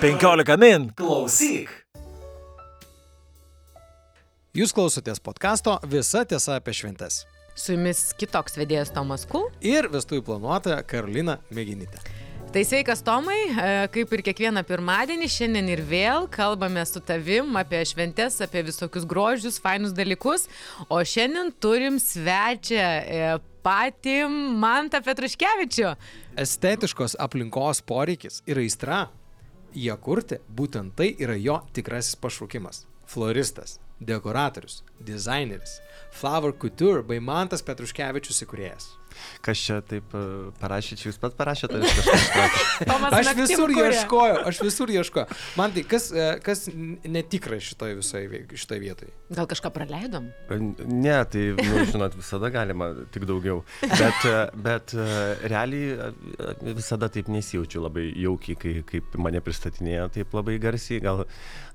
15 min. Klausyk. Jūs klausotės podkasto Visa tiesa apie šventes. Su jumis kitoks vedėjas Tomas Kul. Ir vestuvių planuotoja Karolina Mėginytė. Tai sveikas Tomai, e, kaip ir kiekvieną pirmadienį, šiandien ir vėl kalbame su tavim apie šventes, apie visokius grožius, fainus dalykus. O šiandien turim svečią e, patį Mantą Petruškevičių. Estetiškos aplinkos poreikis ir aistra ją kurti, būtent tai yra jo tikrasis pašaukimas. Floristas, dekoratorius, dizaineris, Flower Couture bei Mantas Petruškevičius įkūrėjas. Kas čia taip e, parašė, čia jūs pat parašėte, ar kažkas kitoks? Aš visur ieškojau, aš visur ieškojau. Man tai, kas, e, kas netikra šitoje visoje šitoje vietoje? Gal kažką praleidom? E, ne, tai, nu, žinot, visada galima tik daugiau. Bet, bet realiai visada taip nesijaučiu labai jaukiai, kai, kaip mane pristatinėjo, taip labai garsiai. Gal,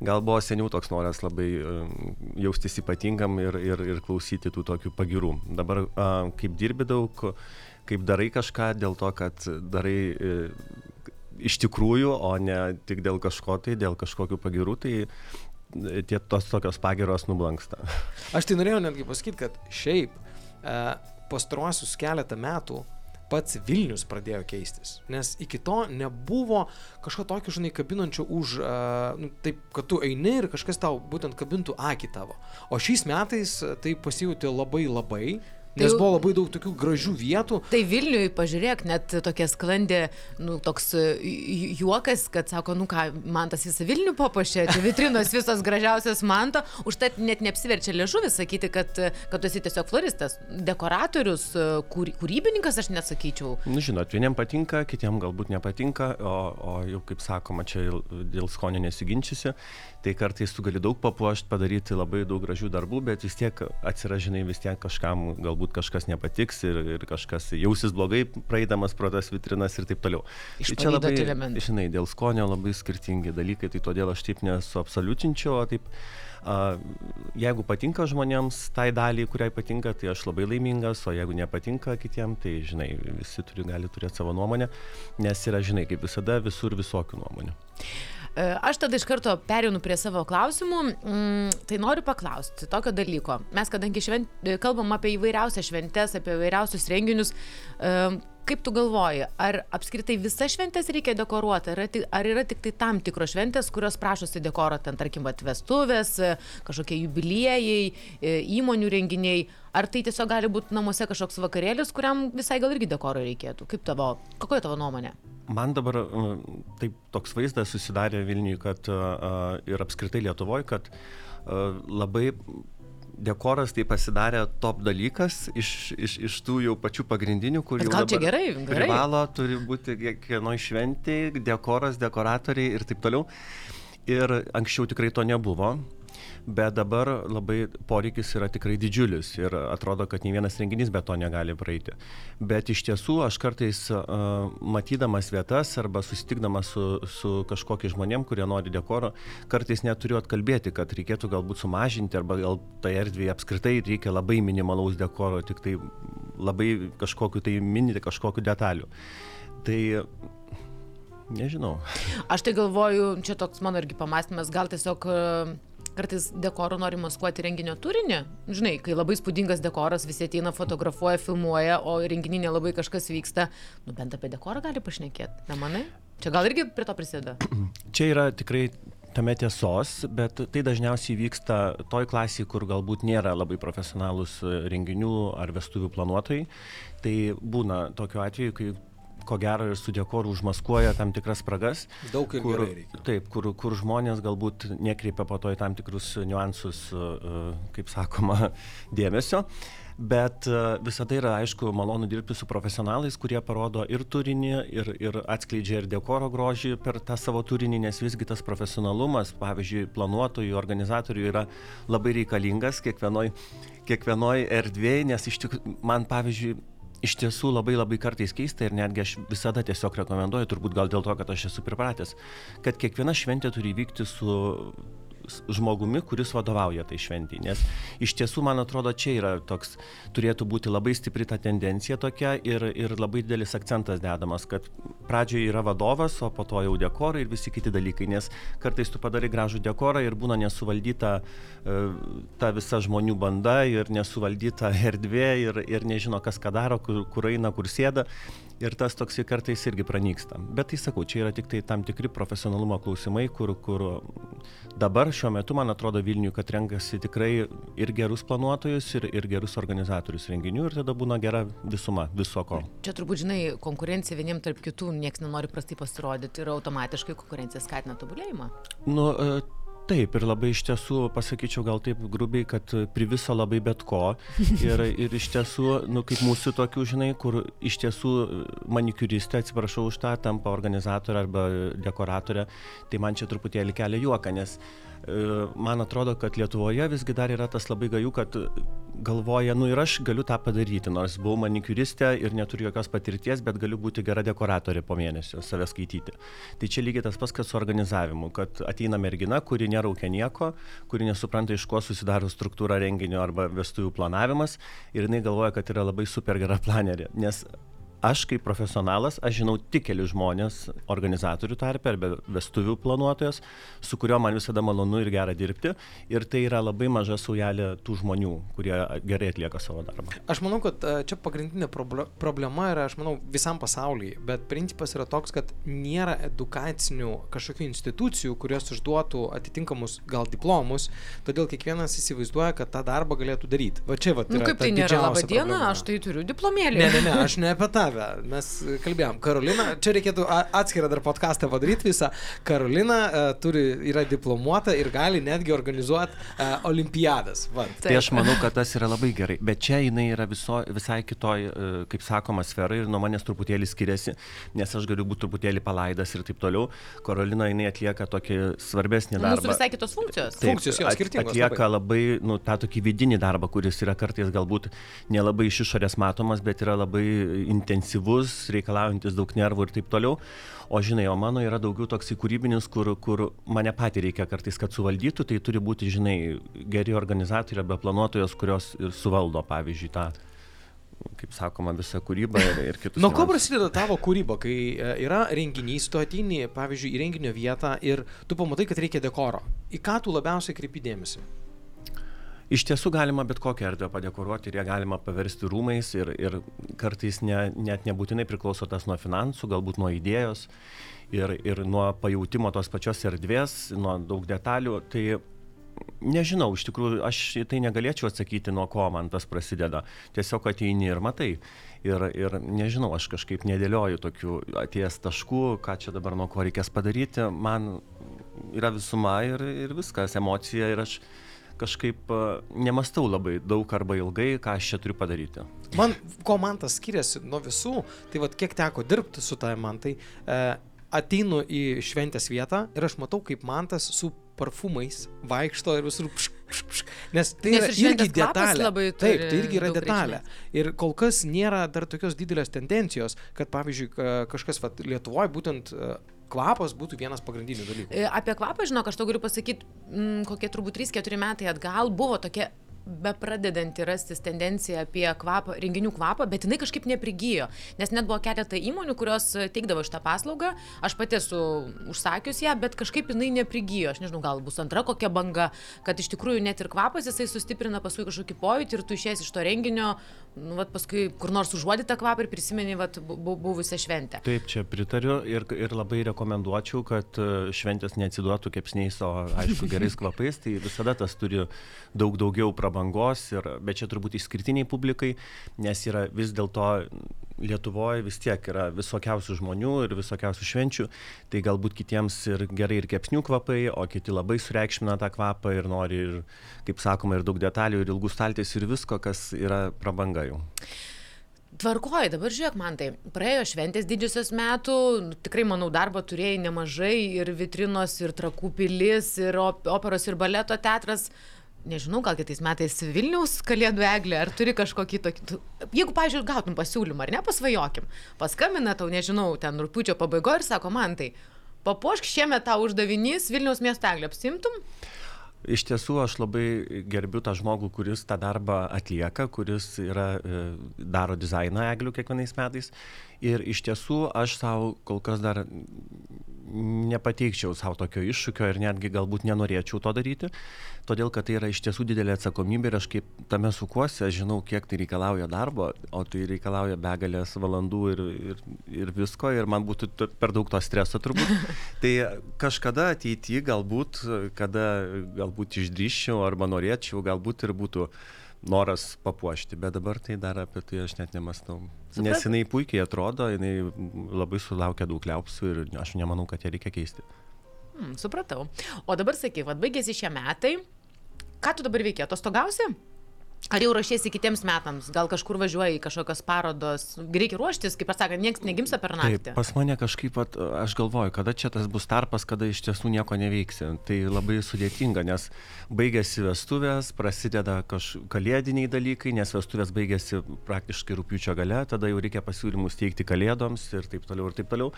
gal buvo seniau toks noras labai jaustis ypatingam ir, ir, ir klausyti tų tokių pagirų. Dabar, kaip dirbi daug, kaip darai kažką dėl to, kad darai e, iš tikrųjų, o ne tik dėl kažko tai, dėl kažkokių pagirų, tai e, tie tos tokios pagiros nublanksta. Aš tai norėjau netgi pasakyti, kad šiaip e, pastaruosius keletą metų pats Vilnius pradėjo keistis. Nes iki to nebuvo kažko tokio, žinai, kabinančio už, uh, nu, taip, kad tu eini ir kažkas tau būtent kabintų akį tavo. O šiais metais tai pasijūti labai labai Nes tai, buvo labai daug tokių gražių vietų. Tai Vilniui, pažiūrėk, net tokia sklandė, nu, toks e, juokas, kad sako, nu ką, man tas visą Vilnių papuošė, čia vitrinos visos gražiausios manto, užtat net neapsiverčia lėšuvis sakyti, kad, kad tu esi tiesiog floristas, dekoratorius, e, kūry, kūrybininkas, aš nesakyčiau. Nu, žinot, vieniem patinka, kitiem galbūt nepatinka, o, o jau kaip sakoma, čia dėl skonio nesiginčysi tai kartais tu gali daug papuošt padaryti labai daug gražių darbų bet vis tiek atsiras žinai vis tiek kažkam galbūt kažkas nepatiks ir, ir kažkas jausis blogai praeidamas pro tas vitrinas ir taip toliau. Iš tai čia labai, elementų. žinai, dėl skonio labai skirtingi dalykai, tai todėl aš taip nesuabsoliutinčiau, o taip a, jeigu patinka žmonėms tai daliai, kuriai patinka, tai aš labai laimingas, o jeigu nepatinka kitiem, tai žinai, visi turi, gali turėti savo nuomonę, nes yra, žinai, kaip visada visur visokių nuomonių. E, aš tada iš karto perėjau prie savo klausimų. Mm, tai noriu paklausti tokio dalyko. Mes, kadangi švent, kalbam apie įvairiausias šventes, apie įvairiausius renginius, e, kaip tu galvoji, ar apskritai visas šventės reikia dekoruoti, ar, ar yra tik tai tam tikros šventės, kurios prašosi dekoro, ten tarkim atvestuvės, kažkokie jubiliejai, e, įmonių renginiai, ar tai tiesiog gali būti namuose kažkoks vakarėlis, kuriam visai gal irgi dekoro reikėtų? Kaip tavo, kokia tavo nuomonė? Man dabar taip toks vaizdas susidarė Vilniui, kad ir apskritai Lietuvoje, kad labai dekoras tai pasidarė top dalykas iš, iš, iš tų jau pačių pagrindinių, kur jau gal čia gerai, gerai. privalo, turi būti kiekvienoj šventėje, dekoras, dekoratoriai ir taip toliau. Ir anksčiau tikrai to nebuvo bet dabar labai poreikis yra tikrai didžiulis ir atrodo, kad nei vienas renginys be to negali praeiti. Bet iš tiesų aš kartais uh, matydamas vietas arba susitikdamas su, su kažkokiais žmonėm, kurie nori dekoro, kartais neturiu atkalbėti, kad reikėtų galbūt sumažinti arba gal tai erdvėje apskritai reikia labai minimalaus dekoro, tik tai labai kažkokiu tai minite kažkokiu detaliu. Tai Nežinau. Aš tai galvoju, čia toks mano irgi pamastymas, gal tiesiog kartais dekoru nori maskuoti renginio turinį. Žinai, kai labai spūdingas dekoras, visi ateina, fotografuoja, filmuoja, o renginį nelabai kažkas vyksta, nu bent apie dekorą gali pašnekėti, nemanai? Čia gal irgi prie to prisideda? Čia yra tikrai tame tiesos, bet tai dažniausiai vyksta toj klasiai, kur galbūt nėra labai profesionalūs renginių ar vestuvių planuotojai. Tai būna tokiu atveju, kai ko gero ir su dekoru užmaskuoja tam tikras spragas. Daug ir kur. Taip, kur, kur žmonės galbūt nekreipia po to į tam tikrus niuansus, e, e, kaip sakoma, dėmesio. Bet e, visada yra, aišku, malonu dirbti su profesionalais, kurie parodo ir turinį, ir, ir atskleidžia ir dekoro grožį per tą savo turinį, nes visgi tas profesionalumas, pavyzdžiui, planuotojų, organizatorių yra labai reikalingas kiekvienoj, kiekvienoj erdvėje, nes iš tikrųjų man, pavyzdžiui, iš tiesų labai labai kartais keista ir netgi aš visada tiesiog rekomenduoju, turbūt gal dėl to, kad aš esu pripratęs, kad kiekviena šventė turi vykti su žmogumi, kuris vadovauja tai šventijai. Nes iš tiesų, man atrodo, čia yra toks, turėtų būti labai stipri ta tendencija tokia ir, ir labai didelis akcentas dedamas, kad pradžioje yra vadovas, o po to jau dekorai ir visi kiti dalykai. Nes kartais tu padarai gražų dekorą ir būna nesuvaldyta e, ta visa žmonių banda ir nesuvaldyta erdvė ir, ir nežino, kas ką daro, kur, kur eina, kur sėda. Ir tas toksai kartais irgi pranyksta. Bet tai sakau, čia yra tik tai tam tikri profesionalumo klausimai, kur, kur dabar šiuo metu, man atrodo, Vilniui, kad renkasi tikrai ir gerus planuotojus, ir, ir gerus organizatorius renginių, ir tada būna gera visuma viso ko. Čia turbūt, žinai, konkurencija vieniem tarp kitų, niekas nenori prastai pasirodyti ir automatiškai konkurencija skatina tobulėjimą. Nu, e, Taip, ir labai iš tiesų pasakyčiau gal taip grubiai, kad priviso labai bet ko. Ir, ir iš tiesų, nu, kaip mūsų tokių, žinai, kur iš tiesų manikiuristė, atsiprašau už tą, tampa organizatorė arba dekoratorė, tai man čia truputėlį kelia juoką, nes e, man atrodo, kad Lietuvoje visgi dar yra tas labai gajų, kad galvoja, nu ir aš galiu tą padaryti, nors buvau manikiuristė ir neturiu jokios patirties, bet galiu būti gera dekoratorė po mėnesio, save skaityti. Tai čia lygiai tas pats, kas su organizavimu, kad ateina mergina, kuri neraukia nieko, kuri nesupranta, iš ko susidaro struktūra renginio arba vestuvių planavimas ir jinai galvoja, kad yra labai super gera planerė. Nes aš kaip profesionalas, aš žinau tik keli žmonės organizatorių tarpe arba vestuvių planuotojas, su kuriuo man visada malonu ir gera dirbti. Ir tai yra labai maža saujelė tų žmonių, kurie gerai atlieka savo darbą. Aš manau, kad e, čia pagrindinė proble- problema yra, aš manau, visam pasaulyje, bet principas yra toks, kad nėra edukacinių kažkokių institucijų, kurios išduotų atitinkamus gal diplomus, todėl kiekvienas įsivaizduoja, kad tą darbą galėtų daryti. Va čia va. Nu kaip tai nėra laba diena, aš tai turiu diplomėlį. Ne, ne, ne, aš ne apie tave. Mes kalbėjom. Karolina, čia reikėtų atskirą dar podcastą padaryti visą. Karolina uh, turi, yra diplomuota ir gali netgi organizuoti uh, olimpiadas. Va. Tai aš manau, kad tas yra labai gerai. Bet čia jinai yra viso, visai kitoj, e, kaip sakoma, sferai ir nuo manęs truputėlį skiriasi, nes aš galiu būti truputėlį palaidas ir taip toliau. Karolina jinai atlieka tokį svarbesnį darbą. Mūsų visai kitos funkcijos. Taip. Funkcijos jo skirtingos Atlieka labai, nu, tą tokį vidinį darbą, kuris yra kartais galbūt nelabai iš išorės matomas, bet yra labai intensyvus, reikalaujantis daug nervų ir taip toliau. O žinai, o mano yra daugiau toks kūrybinis, kur, kur mane patį reikia kartais, kad suvaldytų, tai turi būti, žinai, geri organizatoriai arba planuotojos, kurios ir suvaldo, pavyzdžiui, tą, kaip sakoma, visą kūrybą ir, ir kitus. Nuo ko prasideda tavo kūryba, kai e, yra renginys, tu ateini, pavyzdžiui, į renginio vietą ir tu pamatai, kad reikia dekoro. Į ką tu labiausiai kreipi dėmesį? Iš tiesų galima bet kokią erdvę padekoruoti ir ją galima paversti rūmais ir, ir kartais ne, net nebūtinai priklauso tas nuo finansų, galbūt nuo idėjos ir, ir nuo pajūtimo tos pačios erdvės, nuo daug detalių. Tai nežinau, iš tikrųjų aš tai negalėčiau atsakyti, nuo ko man tas prasideda. Tiesiog ateini ir matai. Ir, ir nežinau, aš kažkaip nedėlioju tokių ateities taškų, ką čia dabar nuo ko reikės padaryti. Man yra visuma ir, ir viskas, emocija ir aš kažkaip a, nemastau labai daug arba ilgai, ką aš čia turiu padaryti. Man, ko man tas skiriasi nuo visų, tai vad kiek teko dirbti su tai man, tai e, ateinu į šventės vietą ir aš matau, kaip man tas su parfumais vaikšto ir visur pšk, pšk, pšk, nes tai Nes yra irgi detalė. Taip, tai irgi yra detalė. Ir kol kas nėra dar tokios didelės tendencijos, kad pavyzdžiui ka- kažkas vat, Lietuvoje būtent e, kvapas būtų vienas pagrindinių dalykų. E, Apie kvapą, žinok, aš tau galiu pasakyti, mm, kokie turbūt 3-4 metai atgal buvo tokia bepradedanti rastis tendencija apie kvapą, renginių kvapą, bet jinai kažkaip neprigijo, nes net buvo keletą įmonių, kurios teikdavo šitą paslaugą, aš pati esu užsakius ją, bet kažkaip jinai neprigijo, aš nežinau, gal bus antra kokia banga, kad iš tikrųjų net ir kvapas jisai sustiprina paskui kažkokį pojūtį ir tu išėjęs iš to renginio, nu, vat, paskui kur nors užuodi tą kvapą ir prisimeni vat, bu- bu- buvusią šventę. Taip, čia pritariu ir, ir labai rekomenduočiau, kad e, šventės neatsiduotų kepsniais, o aišku gerais kvapais, tai visada tas turi daug daugiau prabangos, ir, bet čia turbūt išskirtiniai publikai, nes yra vis dėlto Lietuvoje vis tiek yra visokiausių žmonių ir visokiausių švenčių, tai galbūt kitiems ir gerai ir kepsnių kvapai, o kiti labai sureikšmina tą kvapą ir nori, ir, kaip sakoma, ir daug detalių, ir ilgų staltės, ir visko, kas yra prabanga jau. Tvarkoji, dabar žiūrėk man tai. Praėjo šventės didžiosios metų, nu, tikrai manau darbo turėjai nemažai ir vitrinos, ir trakų pilis, ir op operos, ir baleto teatras. Nežinau, gal kitais metais Vilniaus kalėdų eglė, ar turi kažkokį tokį... Jeigu, pažiūrėjau, gautum pasiūlymą, ar ne, pasvajokim. Paskambina tau, nežinau, ten rūpiučio pabaigoje ir sako, man tai, papuošk šiemet tą uždavinys Vilniaus miesto eglė, apsimtum? Iš tiesų aš labai gerbiu tą žmogų, kuris tą darbą atlieka, kuris yra, e, daro dizainą eglių kiekvienais metais. Ir iš tiesų aš savo kol kas dar nepateikčiau savo tokio iššūkio ir netgi galbūt nenorėčiau to daryti, todėl kad tai yra iš tiesų didelė atsakomybė ir aš kaip tame sukuosi, aš žinau, kiek tai reikalauja darbo, o tai reikalauja begalės valandų ir, ir, ir visko ir man būtų per daug to streso turbūt. tai kažkada ateityje galbūt, kada galbūt išdryščiau arba norėčiau, galbūt ir būtų noras papuošti, bet dabar tai dar apie tai aš net nemastau. Suprat- Nes jinai puikiai atrodo, jinai labai sulaukia daug liaupsų ir aš nemanau, kad ją reikia keisti. Hmm, supratau. O dabar sakyk, vad baigėsi šie metai. Ką tu dabar veikia? Atostogausi? Ar jau ruošiesi kitiems metams? Gal kažkur važiuoji į kažkokios parodos? Reikia ruoštis, kaip sakant, niekas negimsta per naktį. Taip, pas mane kažkaip, vat, aš galvoju, kada čia tas bus tarpas, kada iš tiesų nieko neveiksi. Tai labai sudėtinga, nes baigėsi vestuvės, prasideda kažkokie kalėdiniai dalykai, nes vestuvės baigėsi praktiškai rūpiučio gale, tada jau reikia pasiūlymus teikti kalėdoms ir taip toliau ir taip toliau.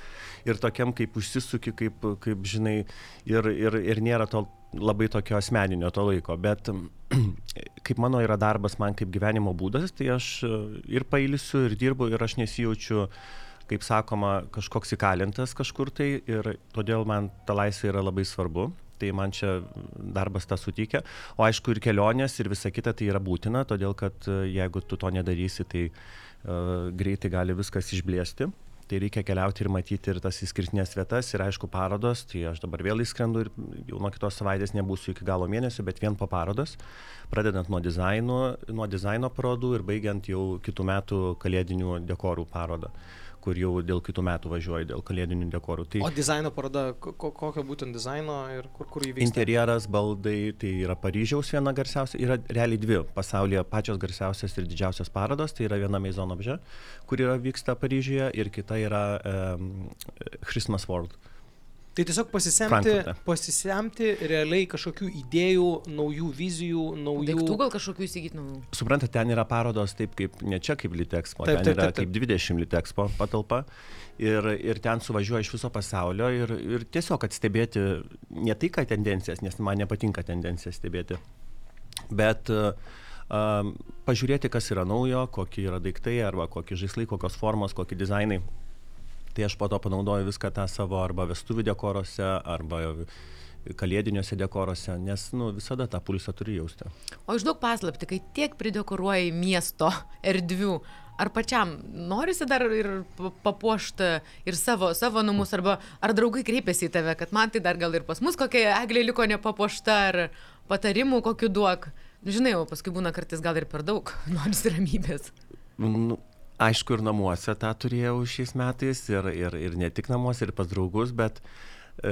Ir tokiam kaip užsisuki, kaip, kaip žinai, ir, ir, ir nėra to labai tokio asmeninio to laiko. Bet kaip mano yra darbas man kaip gyvenimo būdas, tai aš e, ir pailsiu, ir dirbu, ir aš nesijaučiu, kaip sakoma, kažkoks įkalintas kažkur tai, ir todėl man ta laisvė yra labai svarbu. Tai man čia darbas tą suteikia. O aišku, ir kelionės, ir visa kita tai yra būtina, todėl kad e, jeigu tu to nedarysi, tai uh, greitai gali viskas išblėsti. Tai reikia keliauti ir matyti ir tas išskirtinės vietas ir aišku parodos. Tai aš dabar vėl įskrendu ir jau nuo kitos savaitės nebūsiu iki galo mėnesio, bet vien po parodos. Pradedant nuo dizaino, nuo dizaino parodų ir baigiant jau kitų metų kalėdinių dekorų parodą, kur jau dėl kitų metų važiuoju dėl kalėdinių dekorų. Tai O dizaino paroda, ko, ko- kokio būtent dizaino ir kur, kur įvyksta? Interjeras, baldai, tai yra Paryžiaus viena garsiausia, yra realiai dvi pasaulyje pačios garsiausias ir didžiausias parodos, tai yra viena Maison Objet, kur yra vyksta Paryžiuje ir kita yra um, Christmas World. Tai tiesiog pasisemti, pasisemti realiai kažkokių idėjų, naujų vizijų, naujų... Daiktų gal kažkokių įsigyti naujų. Suprantate, ten yra parodos taip kaip, ne čia kaip Litexpo, Taip, ten taip, yra taip, taip. kaip 20 Litexpo patalpa ir, ir ten suvažiuoja iš viso pasaulio ir, ir tiesiog atstebėti ne tai, ką tendencijas, nes man nepatinka tendencijas stebėti, bet uh, pažiūrėti, kas yra naujo, kokie yra daiktai arba kokie žaislai, kokios formos, kokie dizainai. Tai aš po to panaudoju viską tą savo arba vestuvių dekoruose, arba kalėdiniuose dekoruose, nes nu, visada tą pulsą turi jausti. O išduok paslapti, kai tiek pridekoruoji miesto erdvių, ar pačiam norisi dar ir pa- papuošti ir savo, savo namus, arba ar draugai kreipiasi į tave, kad man tai dar gal ir pas mus kokia eglė liko nepapuošta, ar patarimų kokiu duok. Žinai, o paskui būna kartais gal ir per daug, norisi ramybės. Nu, aišku, ir namuose tą turėjau šiais metais, ir, ir, ir ne tik namuose, ir pas draugus, bet e,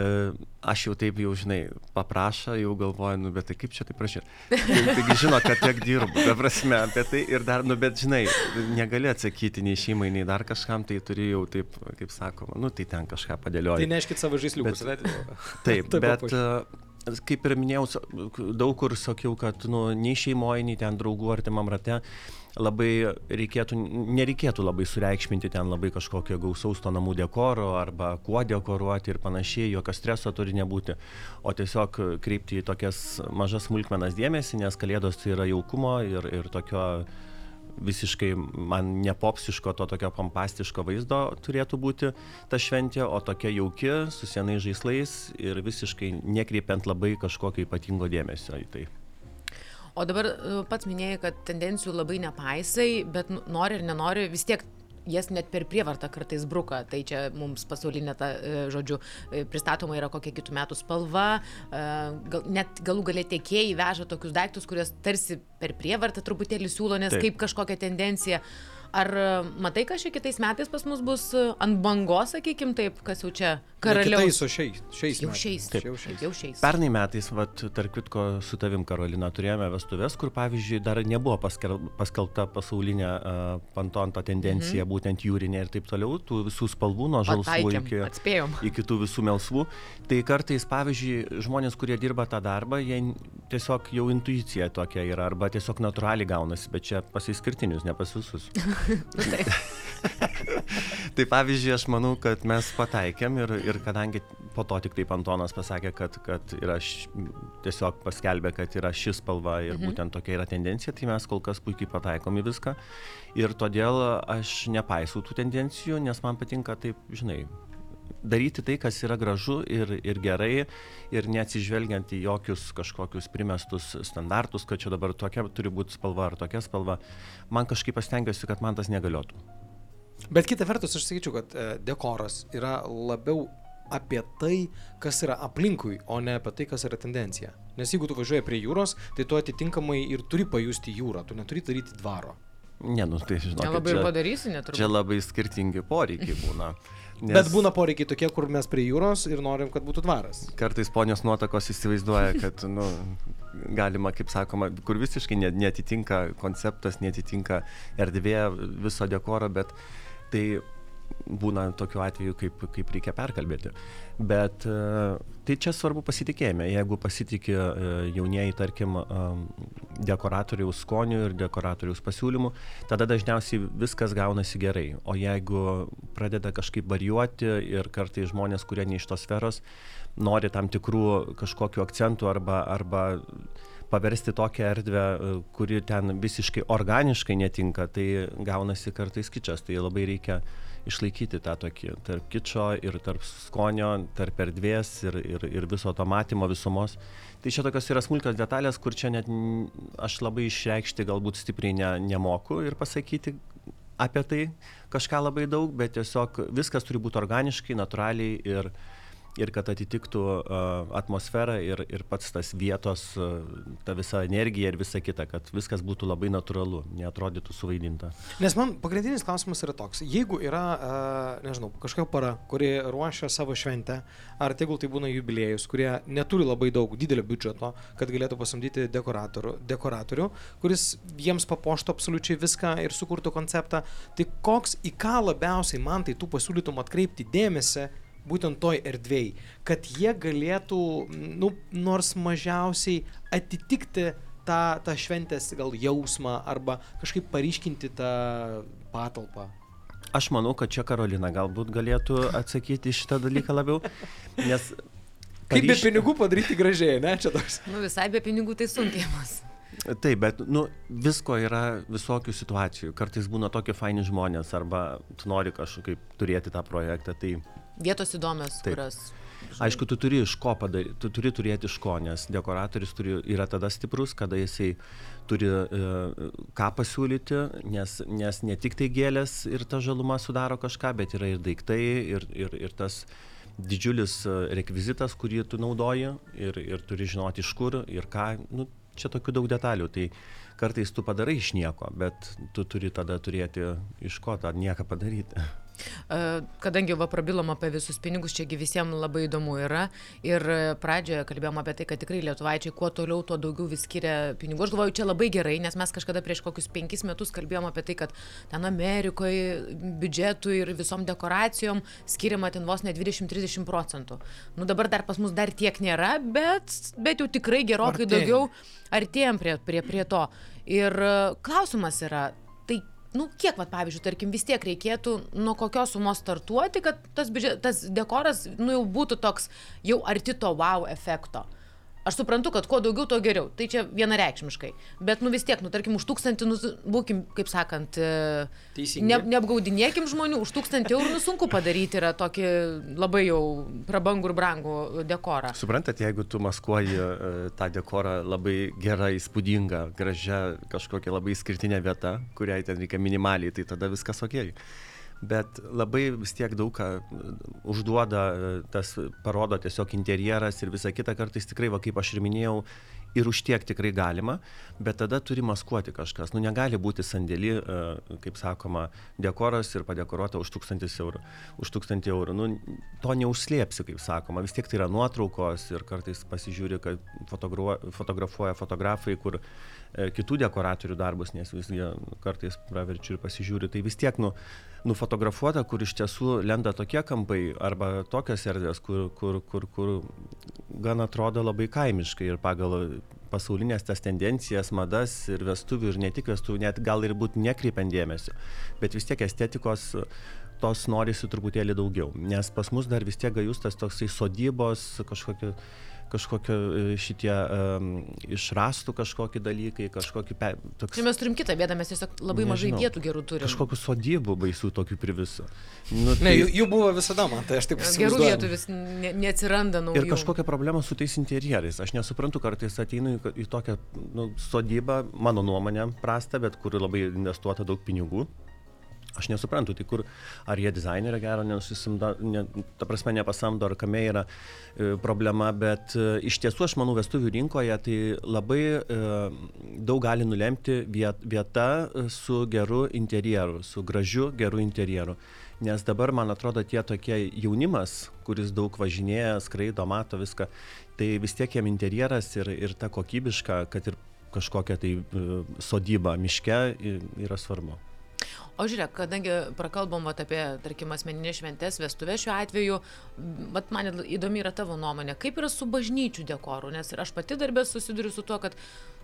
aš jau taip jau, žinai, paprašą, jau galvoju, nu, bet tai kaip čia taip prašyti. Tai, taigi žino, kad tiek dirbu, be prasme, apie tai ir dar, nu, bet žinai, negali atsakyti nei šeimai, nei dar kažkam, tai turi jau taip, kaip sakoma, nu, tai ten kažką Tai padėlioti. neškit savo žaisliukus, Bet-. Taip, Taip bet papuoši. Kaip ir minėjau, daug kur sakiau, kad nu, nei šeimoje, nei ten draugų artimam rate labai reikėtų, nereikėtų labai sureikšminti ten labai kažkokio gausaus to namų dekoro arba kuo dekoruoti ir panašiai, jokio streso turi nebūti, o tiesiog kreipti į tokias mažas smulkmenas dėmesį, nes kalėdos tai yra jaukumo ir, ir tokio visiškai man nepopsiško, to tokio pompastiško vaizdo turėtų būti ta šventė, o tokia jauki, su senais žaislais ir visiškai nekreipiant labai kažkokio ypatingo dėmesio į tai. O dabar e, pats minėjai, kad tendencijų labai nepaisai, bet nori ir nenori, vis tiek jas net per prievartą kartais bruka. Tai čia mums pasaulinė, ta, e, žodžiu, e, pristatoma yra kokia kitų metų spalva. e, Gal, net galų galę tiekėjai veža tokius daiktus, kuriuos tarsi per prievartą truputėlį siūlo, nes Taip. Taip. kaip kažkokia tendencija. Ar e, matai, kad šia kitais metais pas mus bus e, ant bangos, sakykim, taip, kas jau čia Karaliaus. karaliaus. O šiais, šiais. Jau metais. šiais. Taip. Jau šiais. Jau šiais. Pernai metais, vat, tarp kitko, su tavim, Karolina, turėjome vestuvės, kur, pavyzdžiui, dar nebuvo paskel, paskelbta pasaulinė uh, pantonto tendencija, mhm. būtent jūrinė ir taip toliau, tų visų spalvų, nuo žalsvų iki, atspėjom. iki tų visų melsvų. Tai kartais, pavyzdžiui, žmonės, kurie dirba tą darbą, jie tiesiog jau intuicija tokia yra, arba tiesiog natūraliai gaunasi, bet čia pasiskirtinius, ne pas visus. Taip. tai pavyzdžiui, aš manau, kad mes pataikėm ir, ir kadangi po to tik taip Antonas pasakė, kad, kad yra š, tiesiog paskelbė, kad yra ši spalva ir mhm. būtent tokia yra tendencija, tai mes kol kas puikiai pataikom į viską. Ir todėl aš nepaisau tų tendencijų, nes man patinka taip, žinai, daryti tai, kas yra gražu ir, ir gerai ir neatsižvelgiant į jokius kažkokius primestus standartus, kad čia dabar tokia turi būti spalva ar tokia spalva. Man kažkaip pastengiuosi, kad man tas negaliotų. Bet kita vertus, aš sakyčiau, kad e, dekoras yra labiau apie tai, kas yra aplinkui, o ne apie tai, kas yra tendencija. Nes jeigu tu važiuoji prie jūros, tai tu atitinkamai ir turi pajusti jūrą, tu neturi daryti dvaro. Ne, nu tai žinau. Nelabai ir padarysi, netrukus. Čia labai skirtingi poreikiai būna. Nes... Bet būna poreikiai tokie, kur mes prie jūros ir norim, kad būtų dvaras. Kartais ponios nuotakos įsivaizduoja, kad, nu, galima, kaip sakoma, kur visiškai netitinka konceptas, netitinka erdvė viso dekoro, bet tai būna tokiu atveju, kaip, kaip reikia perkalbėti. Bet e, tai čia svarbu pasitikėjime. Jeigu pasitikė e, jaunieji, tarkim, e, dekoratoriaus skonių ir dekoratoriaus pasiūlymų, tada dažniausiai viskas gaunasi gerai. O jeigu pradeda kažkaip varijuoti ir kartai žmonės, kurie ne iš tos sferos, nori tam tikrų kažkokiu akcentų arba, arba paversti tokią erdvę, kuri ten visiškai organiškai netinka, tai gaunasi kartais kičas. Tai labai reikia uh, išlaikyti tą tokį tarp kičo ir tarp skonio, tarp erdvės ir, ir, ir viso to matymo visumos. Tai čia tokios yra smulkios detalės, kur čia net aš labai išreikšti galbūt stipriai ne, nemoku ir pasakyti apie tai kažką labai daug, bet tiesiog viskas turi būti organiškai, natūraliai ir, ir kad atitiktų atmosferą ir, ir pats tas vietos, ta visa energija ir visa kita, kad viskas būtų labai natūralu, neatrodytų suvaidinta. Nes man pagrindinis klausimas yra toks, jeigu yra, nežinau, kažkokia para, kuri ruošia savo šventę, ar tegul tai būna jubiliejus, kurie neturi labai daug didelio biudžeto, kad galėtų pasamdyti dekoratorių, dekoratorių kuris jiems papoštų absoliučiai viską ir sukurtų konceptą, tai koks į ką labiausiai man tai tu pasiūlytum atkreipti dėmesį, būtent toj erdvėj, kad jie galėtų, nu, nors mažiausiai atitikti tą, tą šventės gal jausmą arba kažkaip paryškinti tą patalpą. Aš manau, kad čia Karolina galbūt galėtų atsakyti šitą dalyką labiau, nes... Kaip be pinigų padaryti gražiai, ne, čia toks. Nu visai be pinigų tai sunkiamas. Taip, bet nu, visko yra visokių situacijų. Kartais būna tokie faini žmonės arba tu nori kažkaip turėti tą projektą. Tai Vietos įdomios, Taip. kurios. Aišku, tu turi iš ko padaryti, tu turi turėti iš ko, nes dekoratorius turi, yra tada stiprus, kada jisai turi e, ką pasiūlyti, nes, nes ne tik tai gėlės ir ta žaluma sudaro kažką, bet yra ir daiktai, ir, ir, ir tas didžiulis e, rekvizitas, kurį tu naudoji, ir, ir turi žinoti iš kur ir ką. Nu, čia tokių daug detalių. Tai kartais tu padarai iš nieko, bet tu turi tada turėti iš ko tą nieką padaryti. Kadangi va prabilom apie visus pinigus, čiagi visiems labai įdomu yra. Ir pradžioje kalbėjom apie tai, kad tikrai lietuvaičiai kuo toliau, tuo daugiau vis skiria pinigų. Aš galvoju, čia labai gerai, nes mes kažkada prieš kokius penkis metus kalbėjom apie tai, kad ten Amerikoje biudžetui ir visom dekoracijom skiriama ten vos ne 20-30 procentų. Nu dabar dar pas mus dar tiek nėra, bet, bet jau tikrai gerokai Artėjim. daugiau artėjom prie, prie, prie to. Ir klausimas yra, nu kiek vat pavyzdžiui tarkim vis tiek reikėtų nuo kokios sumos startuoti kad tas biudžet tas dekoras nu jau būtų toks jau arti to vau efekto Aš suprantu, kad kuo daugiau, tuo geriau. Tai čia vienareikšmiškai. Bet, nu vis tiek, nu tarkim, už tūkstantį, nu, būkim, kaip sakant, e, ne, neapgaudinėkim žmonių, už tūkstantį eurų, nu sunku padaryti yra tokį labai jau prabangų ir brangų dekorą. Suprantat, jeigu tu maskuoji uh, tą dekorą labai gerą, įspūdingą, gražią, kažkokią labai skirtinę vietą, kuriai ten reikia minimaliai, tai tada viskas ok bet labai vis tiek daug ką e, užduoda, e, tas parodo tiesiog interjeras ir visa kita kartais tikrai, va kaip aš ir minėjau, ir už tiek tikrai galima, bet tada turi maskuoti kažkas. Nu, negali būti sandėlį, e, kaip sakoma, dekoras ir padekoruota už tūkstantis eurų. Už tūkstantį eurų. Nu, to neužslėpsi, kaip sakoma. Vis tiek tai yra nuotraukos ir kartais pasižiūri, kad fotografuoja fotografai, kur kitų dekoratorių darbus, nes visgi kartais praverčiu ir pasižiūri. Tai vis tiek, nu, nufotografuota, kur iš tiesų lenda tokie kampai arba tokios erdvės, kur, kur, kur, kur gan atrodo labai kaimiškai ir pagal pasaulinės tas tendencijas, madas ir vestuvių ir ne tik vestuvių, net gal ir būt nekreipiant dėmesio, bet vis tiek estetikos tos norisi truputėlį daugiau. Nes pas mus dar vis tiek gajus tas toksai sodybos, kažkokio kažkokio e, šitie um, išrastų kažkokie dalykai, kažkokie... Pe, toks, Čia mes turim kitą bėdą, mes tiesiog labai nežinau, mažai vietų gerų turime. Kažkokių sodybų baisų tokių priviso. Nu, tai... Ne, jų, jų buvo visada, man tai aš taip įsivaizduoju. Gerų vietų vis ne, neatsiranda naujų. Ir kažkokia problema su tais interjerais. Aš nesuprantu, kartais ateinu į, į tokią nu, sodybą, mano nuomonė prasta, bet kur labai investuota daug pinigų Aš nesuprantu, tai kur, ar jie dizainerio gero nesusimdo, ne, ta prasme nepasamdo, ar kame yra e, problema, bet e, iš tiesų aš manau vestuvių rinkoje tai labai e, daug gali nulemti viet, vieta e, su geru interjeru, su gražiu, geru interjeru. Nes dabar, man atrodo, tie tokie jaunimas, kuris daug važinėja, skraido, mato viską, tai vis tiek jam interjeras ir, ir ta kokybiška, kad ir kažkokia tai e, sodyba miške yra svarbu. O žiūrėk, kadangi prakalbom vat, apie, tarkim, asmeninės šventės, vestuvės šiuo atveju, vat, man įdomi yra tavo nuomonė, kaip yra su bažnyčių dekoru, nes ir aš pati darbė susiduriu su tuo, kad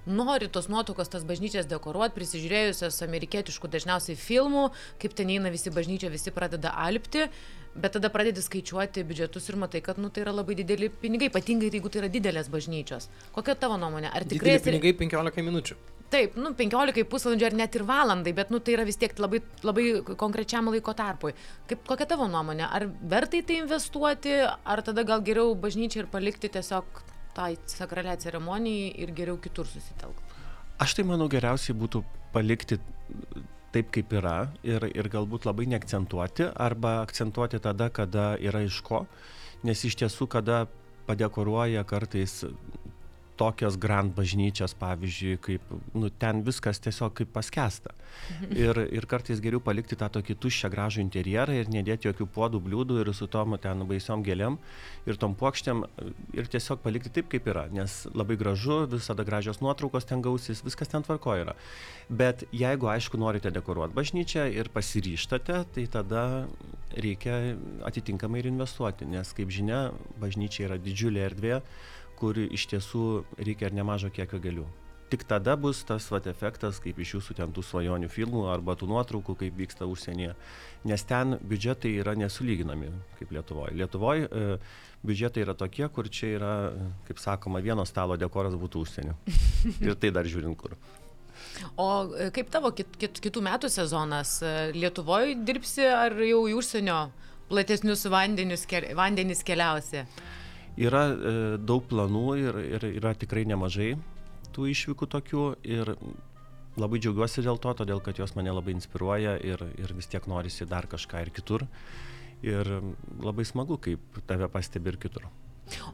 nori tos nuotraukos, tas bažnyčias dekoruoti, prisižiūrėjusios amerikietiškų dažniausiai filmų, kaip ten eina visi bažnyčia, visi pradeda alpti. Bet tada pradedi skaičiuoti biudžetus ir matai, kad nu, tai yra labai dideli pinigai, ypatingai jeigu tai yra didelės bažnyčios. Kokia tavo nuomonė? Ar tikrai... Dideli pinigai 15 minučių. Taip, nu, 15 pusvalandžių ar net ir valandai, bet nu, tai yra vis tiek labai, labai konkrečiam laiko tarpui. Kaip, kokia tavo nuomonė? Ar vertai tai investuoti, ar tada gal geriau bažnyčiai ir palikti tiesiog tai sakralią ceremonijai ir geriau kitur susitelkti? Aš tai manau geriausiai būtų palikti taip, kaip yra ir, ir galbūt labai neakcentuoti arba akcentuoti tada, kada yra iš ko, nes iš tiesų, kada padekoruoja kartais tokios grand bažnyčios, pavyzdžiui, kaip, nu, ten viskas tiesiog kaip paskesta. Ir, ir kartais geriau palikti tą tokį tuščią gražų interjerą ir nedėti jokių puodų, bliūdų ir su tom ten baisiom gėlėm ir tom plokštėm ir tiesiog palikti taip, kaip yra, nes labai gražu, visada gražios nuotraukos ten gausis, viskas ten tvarko yra. Bet jeigu, aišku, norite dekoruoti bažnyčią ir pasiryštate, tai tada reikia atitinkamai ir investuoti, nes, kaip žinia, bažnyčia yra didžiulė erdvė, kur iš tiesų reikia ir nemažo kiekio gėlių. Tik tada bus tas vat, efektas, kaip iš jūsų ten tų svajonių filmų arba tų nuotraukų, kaip vyksta užsienyje. Nes ten biudžetai yra nesulyginami kaip Lietuvoje. Lietuvoje e, biudžetai yra tokie, kur čia yra, kaip sakoma, vieno stalo dekoras būtų užsienio. Ir tai dar žiūrint kur. O e, kaip tavo kit, kit, kitų metų sezonas? E, Lietuvoje dirbsi ar jau į užsienio platesnius vandenis, vandenis keliausi? Yra e, daug planų ir, ir yra tikrai nemažai tų išvykų tokių ir labai džiaugiuosi dėl to, todėl kad jos mane labai inspiruoja ir, ir vis tiek norisi dar kažką ir kitur. Ir labai smagu, kaip tave pastebi ir kitur.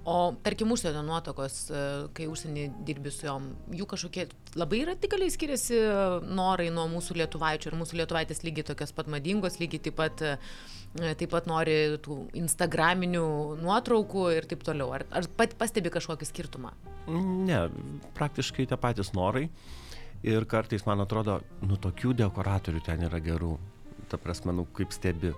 O tarkim, užsienio nuotokos, e, kai užsienį dirbi su jom, jų kažkokie labai radikaliai skiriasi norai nuo mūsų lietuvaičių ir mūsų lietuvaitės lygiai tokios pat madingos, lygiai taip pat, e, taip pat nori tų instagraminių nuotraukų ir taip toliau. Ar, ar pat pastebi kažkokį skirtumą? Ne, praktiškai tie patys norai. Ir kartais man atrodo, nu tokių dekoratorių ten yra gerų ta prasme, nu, kaip stebi.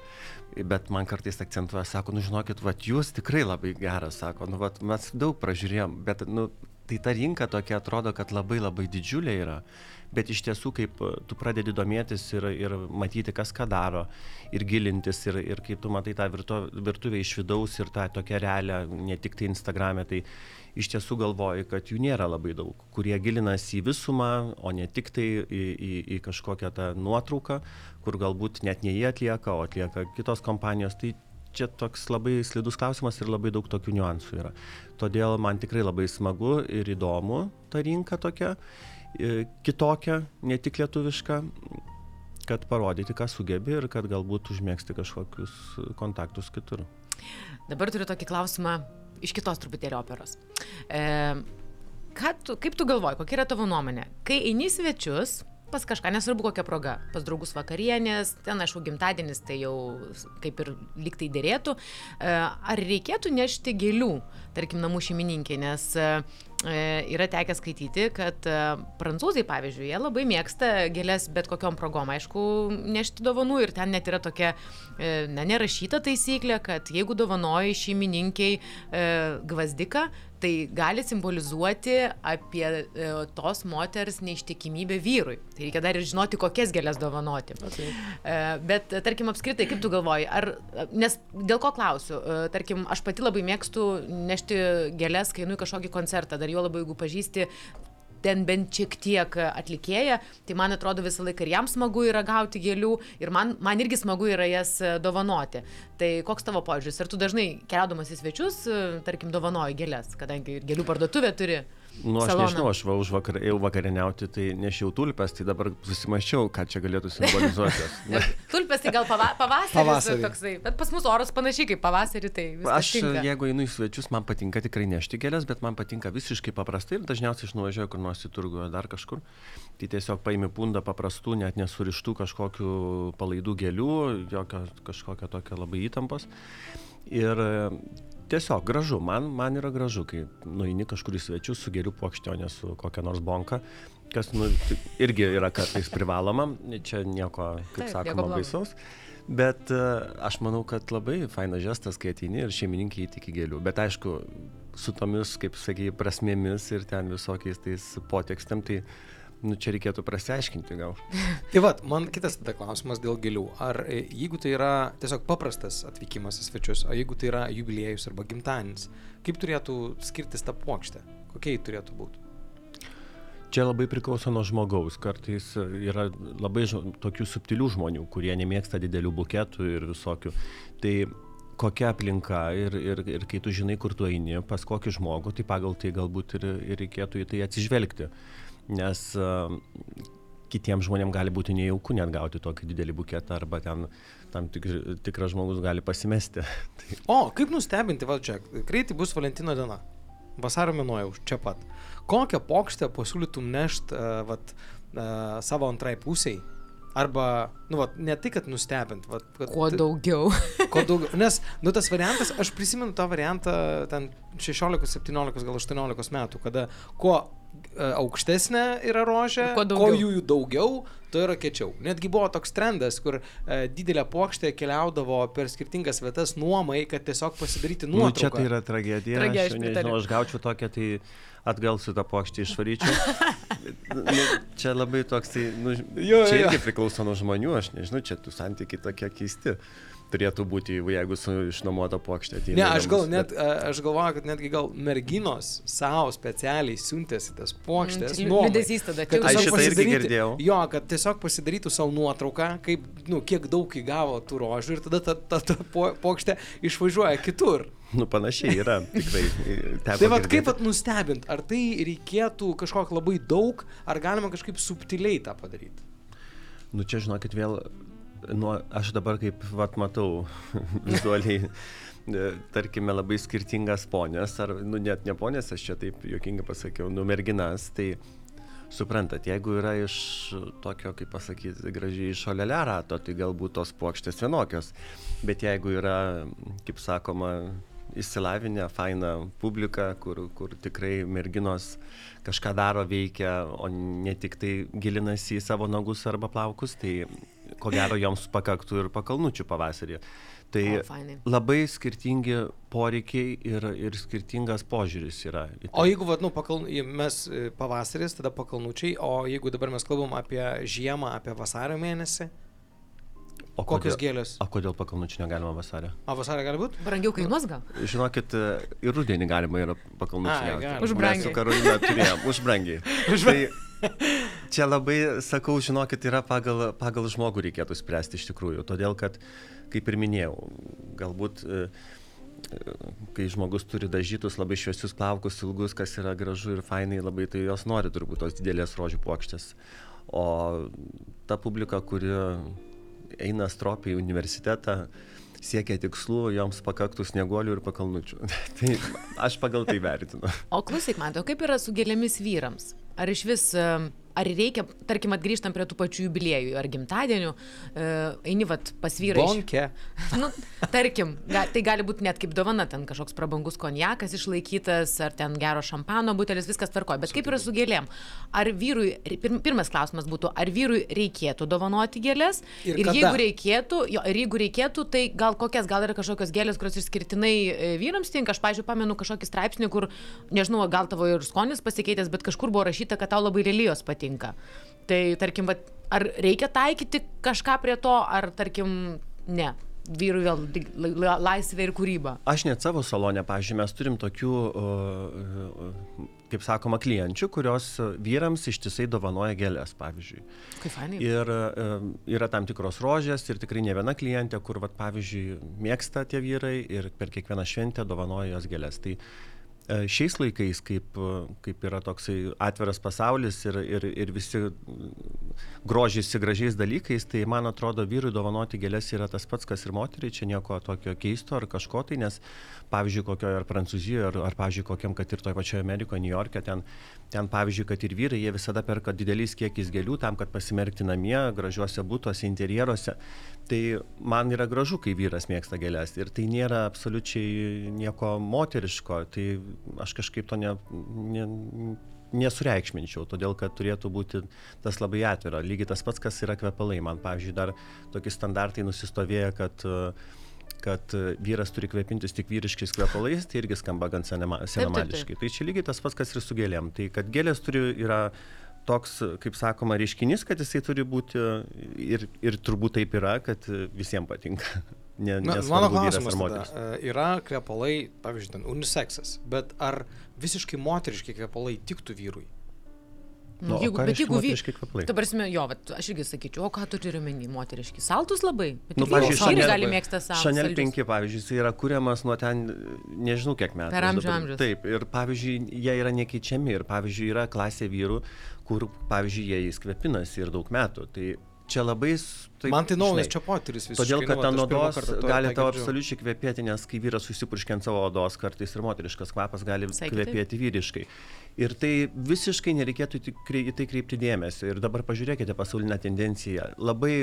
Bet man kartais akcentuoja, sako, nu, žinokit, va, jūs tikrai labai geras, sako, nu, va, mes daug pražiūrėjom, bet, nu, tai ta rinka tokia atrodo, kad labai labai didžiulė yra, bet iš tiesų, kaip tu pradedi domėtis ir, ir matyti, kas ką daro, ir gilintis, ir, ir kaip tu matai tą virtuvę iš vidaus ir tą tokią realią, ne tik tai Instagram'e, tai iš tiesų galvoju, kad jų nėra labai daug, kurie gilinasi į visumą, o ne tik tai į, į, į kažkokią tą nuotrauką, kur galbūt net ne jie atlieka, o atlieka kitos kompanijos. Tai čia toks labai slidus klausimas ir labai daug tokių niuansų yra. Todėl man tikrai labai smagu ir įdomu ta rinka tokia, kitokia, ne tik lietuviška, kad parodyti, ką sugebi ir kad galbūt užmėgsti kažkokius kontaktus kitur. Dabar turiu tokį klausimą iš kitos truputėlį operos. E, tu, kaip tu galvoji, kokia yra tavo nuomonė? Kai eini svečius, pas kažką, nesvarbu kokia proga, pas draugus vakarienės, ten aišku gimtadienis, tai jau kaip ir liktai dėrėtų, e, ar reikėtų nešti gėlių, tarkim, namų šeimininkai, nes e, e, yra tekę skaityti, kad prancūzai, pavyzdžiui, jie labai mėgsta gėlės bet kokiam progom, aišku, nešti dovanų ir ten net yra tokia, na, nerašyta taisyklė, kad jeigu dovanoji šeimininkiai gvazdiką, tai gali simbolizuoti apie e, tos moters neištikimybę vyrui. Tai reikia dar ir žinoti, kokias gėlės dovanoti. Okay. E, bet, e, tarkim, apskritai, kaip tu galvoji, ar, nes dėl ko klausiu, e, tarkim, aš pati labai mėgstu nešti gėlės, kai einu į kažkokį koncertą, dar jo labai, jeigu pažįsti ten bent šiek tiek atlikėja, tai man atrodo visą laiką ir jam smagu yra gauti gėlių ir man, man irgi smagu yra jas e, dovanoti. Tai koks tavo požiūris? Ar tu dažnai keliaudamas į svečius, e, tarkim, dovanoji gėlės, kadangi ir gėlių parduotuvė turi? Nu, aš Saloną. nežinau, aš va už vakar, ėjau vakarieniauti, tai nešiau tulpes, tai dabar susimaščiau, ką čia galėtų simbolizuoti. Na, Tulpės tai gal pava pavasaris Pavasarį. toksai, bet pas mus oras panašiai kaip pavasarį, tai viskas Aš, tinka. jeigu einu į svečius, man patinka tikrai nešti gėlės, bet man patinka visiškai paprastai ir dažniausiai išnuvažiuoju kur nors į turgų ar dar kažkur. Tai tiesiog paimi pundą paprastų, net nesurištų kažkokių palaidų gėlių, jokio kažkokio tokio labai įtampos. Ir tiesiog gražu, man, man yra gražu, kai nueini kažkur į svečius su gėlių plokšte, o ne su kokia nors bonka, kas nu, irgi yra kartais privaloma, čia nieko, kaip Taip, sakoma, baisaus. Bet e, aš manau, kad labai fainas žestas, kai ateini ir šeimininkai įtiki gėlių. Bet aišku, su tomis, kaip sakai, prasmėmis ir ten visokiais tais potekstėm, tai nu, čia reikėtų prasiaiškinti gal. Tai vad, man kitas tada klausimas dėl gėlių. Ar e, jeigu tai yra tiesiog paprastas atvykimas į svečius, o jeigu tai yra jubiliejus arba gimtadienis, kaip turėtų skirtis ta plokštė? Kokia ji turėtų būti? Čia labai priklauso nuo žmogaus. Kartais yra labai tokių subtilių žmonių, kurie nemėgsta didelių buketų ir visokių. Tai kokia aplinka ir, ir, ir kai tu žinai, kur tu eini, pas kokį žmogų, tai pagal tai galbūt ir, ir reikėtų į tai atsižvelgti. Nes kitiems žmonėms gali būti nejauku net gauti tokį didelį buketą arba ten tam tik, tikras žmogus gali pasimesti. tai, O, kaip nustebinti, va čia, greitai bus Valentino diena. Vasario mėnuo jau čia pat. Kokią pokštę pasiūlytum nešt uh, vat, uh, savo antrai pusiai? Arba, nu, vat, ne tai, kad nustebint, vat, kad, Kuo daugiau. Kuo daugiau. Nes, nu, tas variantas, aš prisimenu tą variantą ten 16, 17, gal 18 metų, kada kuo aukštesnė yra rožė, Kuo jų daugiau, tuo yra kečiau. Netgi buvo toks trendas, kur e, didelė plokštė keliaudavo per skirtingas vietas nuomai, kad tiesiog pasidaryti Nu, nuotrauką. čia tai yra tragedija. Tragedija, aš aš nežinau, aš gaučiau tokią, tai atgal su tą plokštį išvaryčiau. nu, čia labai toks, tai, nu, Jo, čia jo, irgi priklauso nuo žmonių, aš nežinau, čia tų santykiai tokie keisti. Turėtų būti, jeigu su išnuomota plokštė ateina. Ne, aš gal net, e, aš galvoju, kad netgi gal merginos savo specialiai siuntėsi tas plokštės. Mm, liūdesys tada, Kad tiesiog šitą irgi girdėjau. Jo, kad tiesiog pasidarytų savo nuotrauką, kaip, nu, kiek daug įgavo tų rožių ir tada ta, ta, ta plokštė išvažiuoja kitur. Nu, panašiai yra, tikrai. teko Tai vad kaip vat nustebint, ar tai reikėtų kažkok labai daug, ar galima kažkaip subtiliai tą padaryti? Nu čia žinokit vėl, nu, aš dabar kaip vat matau vizualiai, e, tarkime, labai skirtingas ponės, ar, nu net ne ponės, aš čia taip juokingai pasakiau, nu merginas, tai suprantat, jeigu yra iš tokio, kaip pasakyti, gražiai iš šalia rato, tai galbūt tos plokštės vienokios, bet jeigu yra, kaip sakoma, išsilavinę, faina publika, kur, kur tikrai merginos kažką daro, veikia, o ne tik tai gilinasi į savo nagus arba plaukus, tai ko gero joms pakaktų ir pakalnučių pavasarį. Tai O, fainai. labai skirtingi poreikiai ir, ir skirtingas požiūris yra. tai. O jeigu, vat, nu, pakal... mes e, pavasaris, tada pakalnučiai, o jeigu dabar mes kalbam apie žiemą, apie vasario mėnesį, o kokios gėlės? o kodėl pakalnučių negalima vasarą? O vasarį gali būti? Brangiau kainuos gal? Žinokit, e, ir rudenį galima yra pakalnučių. Už Mes brangiai. su Karolina turėjom, už brangiai. Už tai, čia labai, sakau, žinokit, yra pagal, pagal žmogų reikėtų spręsti iš tikrųjų. Todėl, kad, kaip ir minėjau, galbūt e, e, kai žmogus turi dažytus labai šviesius plaukus, ilgus, kas yra gražu ir fainai, labai tai jos nori turbūt tos didelės rožių plokštės. O ta publika, kuri eina stropiai į universitetą, siekia tikslų, joms pakaktų snieguolių ir pakalnučių. tai aš pagal tai vertinu. O klausyk, man, o kaip yra su gėlėmis vyrams? Ar iš vis, e, ar reikia, tarkim, atgrįžtam prie tų pačių jubiliejų ar gimtadienių, e, eini vat pas vyrą. Bonke. Nu, tarkim, ga, tai gali būti net kaip dovana, ten kažkoks prabangus konjakas išlaikytas, ar ten gero šampano butelis, viskas tvarkoja. Bet kaip yra su gėlėm? Ar vyrui, pir, pirmas klausimas būtų, ar vyrui reikėtų dovanoti gėlės? Ir ir kada? jeigu reikėtų, jo, ir jeigu reikėtų, tai gal kokias, gal yra kažkokios gėlės, kurios išskirtinai e, vyrams tinka. Aš, pažiūrėjau, pamenu kažkokį straipsnį, kur, nežinau, gal tavo ir skonis pasikeitęs, bet kažkur buvo rašyta, kad tau labai lelijos patinka. Tai, tarkim, vat, ar reikia taikyti kažką prie to, ar, tarkim, ne. Vyrui vėl laisvė ir kūryba. Aš net savo salonę, pavyzdžiui, mes turim tokių, kaip sakoma, klienčių, kurios vyrams ištisai dovanoja gėlės, pavyzdžiui. Kaip fainai. Ir e, yra tam tikros rožės ir tikrai ne viena klientė, kur, vat, pavyzdžiui, mėgsta tie vyrai ir per kiekvieną šventę dovanoja jos gėlės. Tai šiais laikais, kaip, e, kaip yra toksai atviras pasaulis ir, ir, ir visi grožisi gražiais dalykais, tai man atrodo, vyrui dovanoti gėlės yra tas pats, kas ir moteriai, čia nieko tokio keisto ar kažko tai, nes, pavyzdžiui, kokioje ar Prancūzijoje, ar, ar pavyzdžiui, kokiam, kad ir toje pačioje Amerikoje, New York'e, ten, ten, pavyzdžiui, kad ir vyrai, jie visada perka dideliais kiekiais gėlių tam, kad pasimerkti namie, gražiuose būtuose, interjeruose. Tai man yra gražu, kai vyras mėgsta gėlės ir tai nėra absoliučiai nieko moteriško, tai aš kažkaip to ne, ne, nesureikšminčiau, todėl kad turėtų būti tas labai atvira. Lygiai tas pats, kas yra kvepalai. Man, pavyzdžiui, dar tokie standartai nusistovėję, kad uh, kad uh, vyras turi kvepintis tik vyriškais kvepalais, tai irgi skamba gan senema- senamadiškai. Tai čia lygiai tas pats, kas ir su gėlėm. Tai kad gėlės turi yra toks, kaip sakoma, reiškinys, kad jisai turi būti ir, ir turbūt taip yra, kad visiems patinka. Ne, Na, mano vyras klausimas tada, e, yra kvepalai, pavyzdžiui, ten uniseksas, bet ar visiškai moteriški kvepalai tiktų vyrui? Nu, o jeigu, bet jeigu vy... moteriški kvepalai? Tu prasme, jo, vat, aš irgi sakyčiau, o ką tu turi omeny, moteriški? Saltus labai. Bet Nu, pavyzdžiui, Chanel- gali mėgsti saltus. Chanel 5, pavyzdžiui, jis yra kuriamas nuo ten, nežinau kiek metų. Per amžių dabar- amžius. Taip, ir pavyzdžiui, jie yra nekeičiami ir pavyzdžiui, yra klasė vyrų, kur, pavyzdžiui, jie įskvepinasi ir daug metų. Tai čia labai... Taip, Man tai naujas čia potyris visiškai. Todėl, kad nu, ant odos gali tau absoliučiai kvepėti, nes kai vyras susipurškia ant savo odos, kartais ir moteriškas kvapas gali kitaip. kvepėti vyriškai. Ir tai visiškai nereikėtų į tai kreipti dėmesio. Ir dabar pažiūrėkite pasaulinę tendenciją. Labai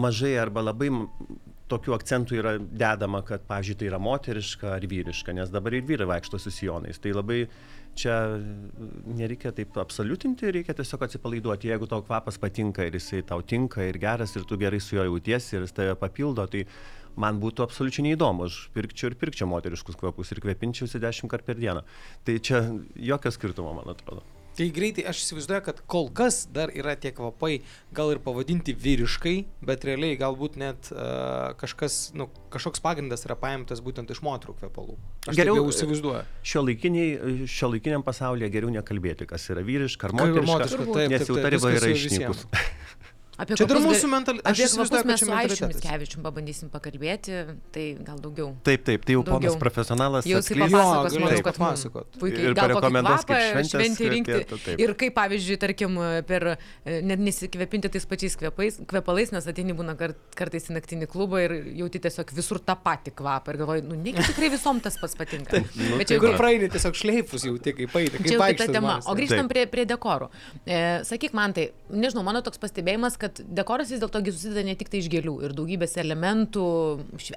mažai arba labai tokių akcentų yra dedama, kad, pavyzdžiui, tai yra moteriška ar vyriška, nes dabar ir vyrai vaikšto su sijonais. Tai labai čia nereikia taip absoliutinti, reikia tiesiog atsipalaiduoti. Jeigu tau kvapas patinka ir jisai tau tinka ir geras ir tu gerai su juo jautiesi ir jis tave papildo, tai man būtų absoliučiai neįdomu. Aš pirkčiau ir pirkčiau moteriškus kvapus ir kvepinčiausi dešimt kartų per dieną. Tai čia jokio skirtumo, man atrodo. Tai greitai aš įsivaizduoju, kad kol kas dar yra tie kvapai gal ir pavadinti vyriškai, bet realiai galbūt net uh, kažkas, nu, kažkoks pagrindas yra paimtas būtent iš moterų kvepalų. Aš Geriau- jau įsivaizduoju. Šio, laikiniai, šio laikiniam pasaulyje geriau nekalbėti, kas yra vyriška ar moteriška, moteriška, taip, nes jau ta riba yra išnykus. Apie Čia dar mūsų gal- mental- aš įsivaizduoju, mes su Aišku mentalitetas. Mickevičium pabandysim pakalbėti, tai gal daugiau. Taip, taip, tai jau Daugiau. ponas profesionalas Jau jisai atskleis- papasakos, Jo, manau, kad mum papasakot. puikiai Ir gal parekomenduos, kaip šventį rinkti. taip. Ir kaip, pavyzdžiui, tarkim, per e, net nesikvepinti tais pačiais kvepais, kvepalais, nes ateini būna kart, kartais į naktinį klubą ir jauti tiesiog visur tą patį kvapą ir galvoji, nu, negi tikrai visom tas pats patinka. nu, Bet tai čia jau Kur praeini tiesiog šleifus jau tik kaip eina. Čia jau kita tema. O grįžtam Taip. prie, prie dekorų. E, sakyk man tai, nežinau, mano toks pastebėjimas, kad dekoras vis dėlto susideda ne tik tai iš gėlių ir daugybės elementų,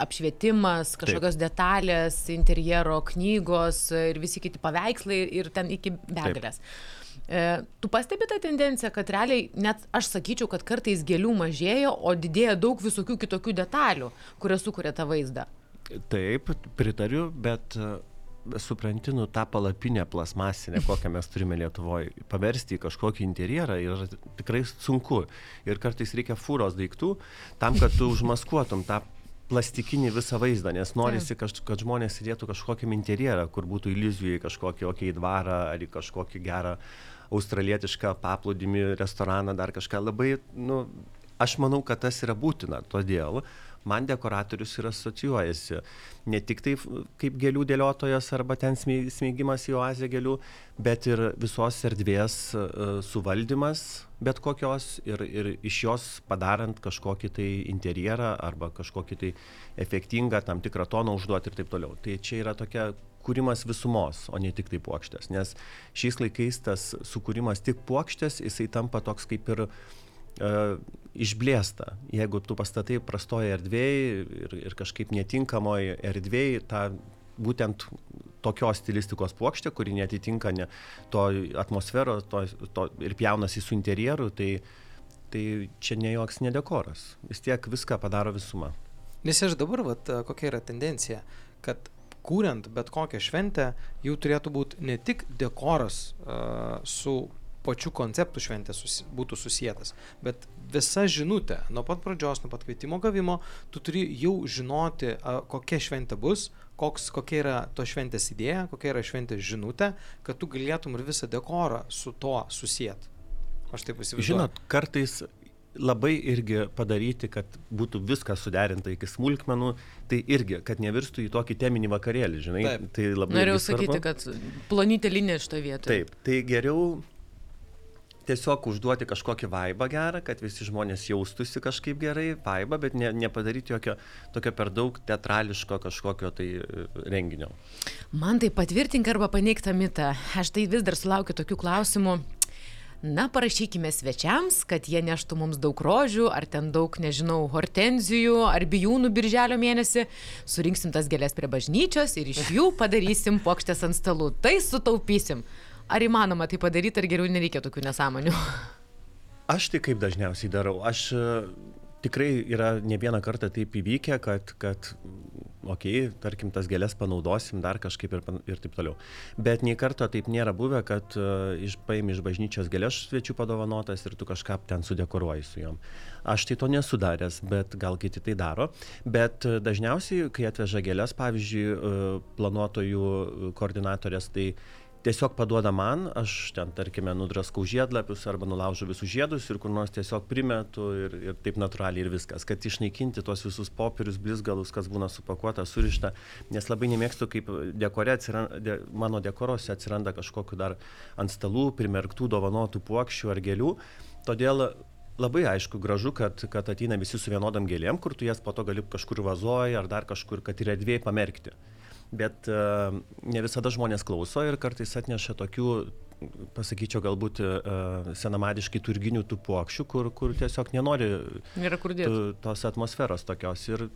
apšvietimas, kažkokios detalės, interjero knygos ir visi kiti paveikslai ir ten iki begalės. E, tu pastebi tą tendenciją, kad realiai net aš sakyčiau, kad kartais gėlių mažėjo, o didėja daug visokių kitokių detalių, kurios sukuria tą vaizdą. Taip, pritariu, bet supranti, nu tą palapinę plasmasinę, kokią mes turime Lietuvoje, paversti į kažkokį interjerą yra tikrai sunku. Ir kartais reikia fūros daiktų tam, kad tu užmaskuotum tą plastikinį visą vaizdą, nes norisi, kad žmonės sėdėtų kažkokiam interjerą, kur būtų iliuzijų į kažkokį okei dvarą ar į kažkokį gerą australietišką paplūdimį, restoraną, dar kažką. Labai, nu, aš manau, kad tas yra būtina, todėl man dekoratorius ir asocijuojasi ne tik tai kaip gėlių dėliotojas arba ten smei- smeigimas į oazę gėlių, bet ir visos erdvės e, suvaldymas bet kokios ir, ir iš jos padarant kažkokį tai interjerą arba kažkokį tai efektingą tam tikrą toną užduoti ir taip toliau. Tai čia yra tokia kūrimas visumos, o ne tik tai puokštės. Nes šiais laikais tas sukūrimas tik puokštės, jisai tampa toks kaip ir uh, išblėsta. Jeigu tu pastatai prastoje erdvėje ir, ir kažkaip netinkamoje erdvėje, tą būtent tokios stilistikos puokštė, kuri netitinka ne to atmosferos to, to, ir pjaunasi su interjeru, tai, tai čia ne joks nedekoras. Vis tiek viską padaro visuma. Nes aš dabar, vat, kokia yra tendencija, kad kuriant bet kokią šventę, jau turėtų būti ne tik dekoras uh, su pačiu konceptu šventės susi, būtų susijęs, bet visa žinutė, nuo pat pradžios, nuo pat kvietimo gavimo, tu turi jau žinoti, kokia šventė bus, koks, kokia yra to šventės idėja, kokia yra šventės žinutė, kad tu galėtum ir visą dekorą su tuo susijęti. Aš taip įsivaizduoju. Žinot, kartais labai irgi padaryti, kad būtų viskas suderinta iki smulkmenų, tai irgi, kad nevirstų į tokį teminį vakarėlį, žinai. Taip. Tai labai Norėjau sakyti, kad plonytė linija šitoje vietoje. Taip, tai geriau tiesiog užduoti kažkokį vaibą gerą, kad visi žmonės jaustųsi kažkaip gerai, vaibą, bet ne, nepadaryti jokio tokio per daug teatrališko kažkokio tai e, renginio. Man tai patvirtink arba paneik tą mitą. Aš tai vis dar sulaukiu tokių klausimų. Na, parašykime svečiams, kad jie neštų mums daug rožių, ar ten daug, nežinau, hortenzijų, ar bijūnų birželio mėnesį. Surinksim tas gėlės prie bažnyčios ir iš jų padarysim plokštės ant stalų. Tai sutaupysim. Ar įmanoma tai padaryti, ar geriau nereikia tokių nesąmonių? Aš tai kaip dažniausiai darau. Aš e, tikrai yra ne vieną kartą taip įvykę, kad, kad okei, okay, tarkim, tas gėlės panaudosim dar kažkaip ir, ir taip toliau. Bet nei karto taip nėra buvę, kad uh, iš, paimi iš bažnyčios gėlės svečių padovanotas ir tu kažką ten sudekoruoji su juom. Aš tai to nesu daręs, bet gal kiti tai daro. Bet uh, dažniausiai, kai atveža gėlės, pavyzdžiui, uh, planuotojų uh, koordinatorės, tai tiesiog paduoda man, aš ten, tarkime, nudraskau žiedlapius arba nulaužu visus žiedus ir kur nors tiesiog primetu ir, ir taip natūraliai ir viskas, kad išnaikinti tuos visus popierius, blizgalus, kas būna supakuota, surišta, nes labai nemėgstu, kaip dekore atsiranda, de, mano dekorose atsiranda kažkokiu dar ant stalų primerktų dovanotų puokščių ar gėlių, todėl Labai aišku, gražu, kad, kad ateina visi su vienodam gėlėm, kur tu jas po to gali kažkur vazoji ar dar kažkur, kad yra dviejai pamerkti bet uh, ne visada žmonės klauso ir kartais atneša tokių, pasakyčiau, galbūt uh, senamadiškai turginių tų puokščių, kur, kur tiesiog nenori tos atmosferos tokios. Ir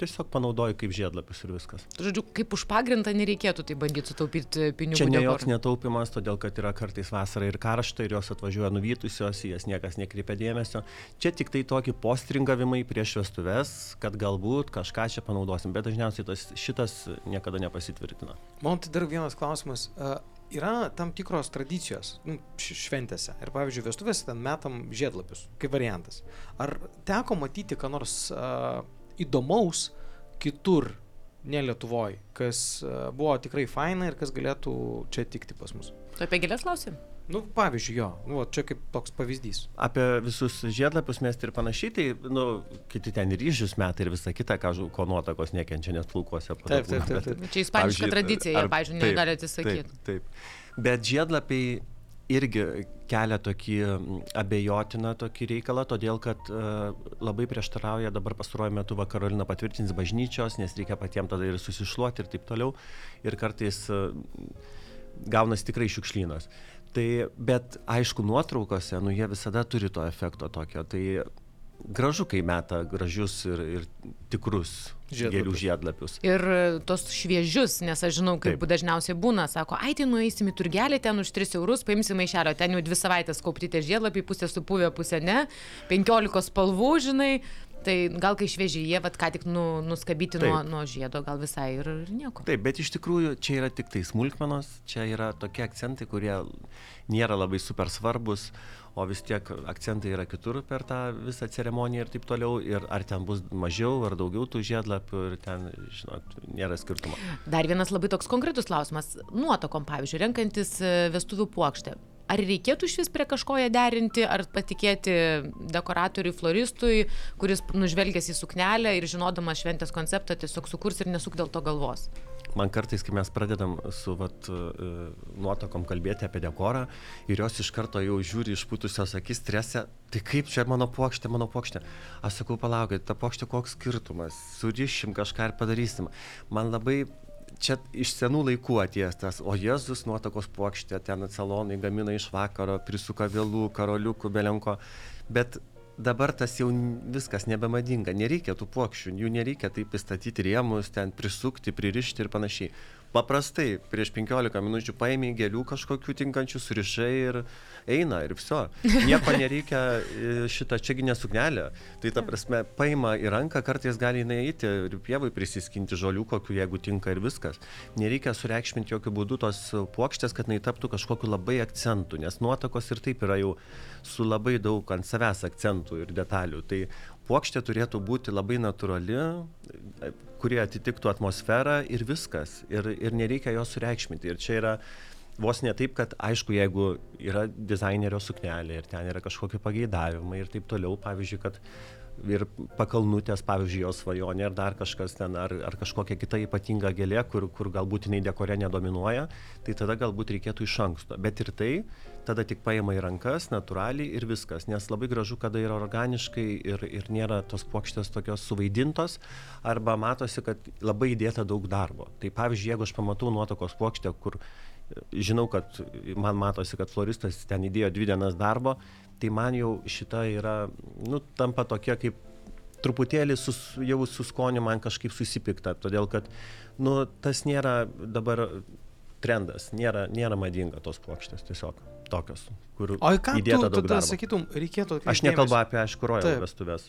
tiesiog panaudoji kaip žiedlapius ir viskas. Žodžiu, kaip už pagrindą nereikėtų tai bandyti sutaupyti pinigų. Čia ne joks netaupimas, todėl kad yra kartais vasara ir karšta ir jos atvažiuoja nuvytusios, jas niekas nekreipia dėmesio. Čia tik tai tokie postringavimai prieš vestuves, kad galbūt kažką čia panaudosim, bet dažniausiai tas, šitas niekada nepasitvirtina. Man tai dar vienas klausimas. Uh, yra tam tikros tradicijos nu, šventėse. Ir pavyzdžiui, vestuvėse ten metam žiedlapius, kaip variantas. Ar teko matyti, ką nors uh, įdomaus kitur, ne Lietuvoje, kas uh, buvo tikrai faina ir kas galėtų čia tikti pas mus? Tu apie gėlės klausim? Nu, pavyzdžiui, jo, nu, čia kaip toks pavyzdys. Apie visus žiedlapius mesti ir panašiai, tai, nu, kiti ten ryžius metai ir visa kita, ką, ko nuotakos nekenčia net plaukuose. Taip, taip, būna, taip, bet- taip. Čia ispaniška Pavyzdžiui, tradicija, jie, ar- pavyzdžiui, taip, negali atsisakyti. Taip, taip. Bet žiedlapiai irgi kelia tokį abejotiną tokį reikalą, todėl kad uh, labai prieštarauja dabar pastaruoju metu va Karolina patvirtins bažnyčios, nes reikia patiems tada ir susišluoti ir taip toliau. Ir kartais uh, gaunas tikrai šiukšlynas. Tai, bet aišku, nuotraukose, nu jie visada turi to efekto tokio. Tai gražu, kai meta gražius ir, ir tikrus Žiedlapius. gėlių žiedlapius. Ir e, tos šviežius, nes aš žinau, kaip Taip. dažniausiai būna, sako, ai, tai nueisim į turgelį, ten už 3 eurus, paimsim maišelio, ten jau dvi savaitės kaupti tie žiedlapiai, pusė supuvę, pusė ne, 15 spalvų, žinai, tai gal kai šviežiai jie, vad ką tik nu, nuskabyti nuo, Taip. nuo žiedo, gal visai ir, ir nieko. Taip, bet iš tikrųjų čia yra tik tai smulkmenos, čia yra tokie akcentai, kurie nėra labai super svarbus, o vis tiek akcentai yra kitur per tą visą ceremoniją ir taip toliau. Ir ar ten bus mažiau ar daugiau tų žiedlapių ir ten, žinot, nėra skirtumo. Dar vienas labai toks konkretus klausimas. Nuotokom, pavyzdžiui, renkantis e, vestuvių puokštę. Ar reikėtų iš vis prie kažko ją derinti, ar patikėti dekoratoriui, floristui, kuris nužvelgęs į suknelę ir žinodamas šventės konceptą tiesiog sukurs ir nesuk dėl to galvos? Man kartais, kai mes pradedam su vat, e, nuotokom kalbėti apie dekorą ir jos iš karto jau žiūri išputusios akis stresę, tai kaip čia mano plokštė, mano plokštė. Aš sakau, palaukit, ta plokštė koks skirtumas, surišim kažką ir padarysim. Man labai čia iš senų laikų atėjęs tas, o Jėzus nuotakos plokštė, ten salonai gamina iš vakaro, prisuka vėlų, karoliukų, belenko. Bet dabar tas jau viskas nebemadinga, nereikia tų plokščių, jų nereikia taip įstatyti rėmus, ten prisukti, pririšti ir panašiai. Paprastai prieš 15 minučių paėmė gėlių kažkokių tinkančių, surišai ir eina ir viso. Nieko nereikia e, šitą čiagi nesuknelę. Tai ta prasme, paima į ranką, kartais gali jinai eiti ir pievai prisiskinti žolių kokių, jeigu tinka ir viskas. Nereikia sureikšminti jokių būdų tos plokštės, kad jinai taptų kažkokiu labai akcentu, nes nuotakos ir taip yra jau su labai daug ant savęs akcentų ir detalių. Tai plokštė turėtų būti labai natūrali, kurie atitiktų atmosferą ir viskas. Ir, ir nereikia jos sureikšminti. Ir čia yra vos ne taip, kad aišku, jeigu yra dizainerio suknelė ir ten yra kažkokie pageidavimai ir taip toliau, pavyzdžiui, kad ir pakalnutės, pavyzdžiui, jos svajonė ar dar kažkas ten, ar, ar kažkokia kita ypatinga gėlė, kur, kur galbūt jinai dekore nedominuoja, tai tada galbūt reikėtų iš anksto. Bet ir tai tada tik paima į rankas, natūraliai ir viskas. Nes labai gražu, kada yra organiškai ir, ir nėra tos plokštės tokios suvaidintos, arba matosi, kad labai įdėta daug darbo. Tai pavyzdžiui, jeigu aš pamatau nuotokos plokštę, kur žinau, kad man matosi, kad floristas ten įdėjo dvi dienas darbo, tai man jau šita yra, nu, tampa tokia kaip truputėlį sus, jau su skoniu man kažkaip susipikta, todėl kad, nu, tas nėra dabar trendas, nėra, nėra madinga tos plokštės tiesiog tokios, kur O į ką tu įdėta daug tada darbo. sakytum, reikėtų Aš nekalbu apie, aišku, royal Taip. vestuvės,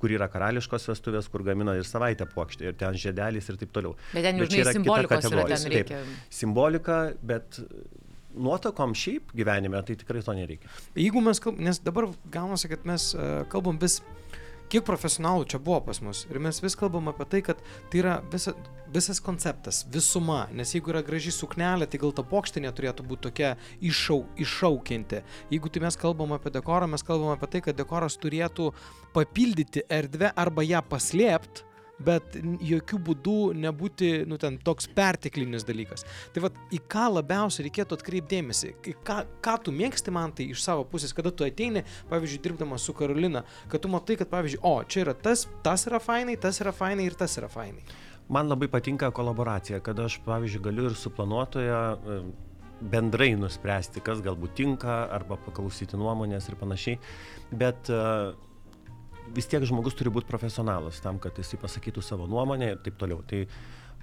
kur yra karališkos vestuvės, kur gamina ir savaitę plokštę, ir ten žiedelis ir taip toliau. Bet ten jau, yra kita simbolikos yra ten Taip, reikia. Simbolika, bet nuotakom šiaip gyvenime tai tikrai to nereikia. Jeigu mes kalbam, nes dabar gaunasi, kad mes uh, kalbam vis, kiek profesionalų čia buvo pas mus ir mes vis kalbam apie tai, kad tai yra visa, visas konceptas, visuma, nes jeigu yra graži suknelė, tai gal ta pokštinė turėtų būti tokia iššau, iššaukianti. Jeigu tai mes kalbam apie dekorą, mes kalbam apie tai, kad dekoras turėtų papildyti erdvę arba ją paslėpti bet jokių būdų nebūti, nu, ten toks perteklinis dalykas. Tai vad, į ką labiausiai reikėtų atkreipdėmėsi, ką, ką tu mėgsti man tai iš savo pusės, kada tu ateini, pavyzdžiui, dirbdamas su Karolina, kad tu matai, kad, pavyzdžiui, o, čia yra tas, tas yra fainai, tas yra fainai ir tas yra fainai. Man labai patinka kolaboracija, kada aš, pavyzdžiui, galiu ir su planuotoja e, bendrai nuspręsti, kas galbūt tinka, arba paklausyti nuomonės ir panašiai. Bet e, vis tiek žmogus turi būti profesionalas tam, kad jisai pasakytų savo nuomonę ir taip toliau. Tai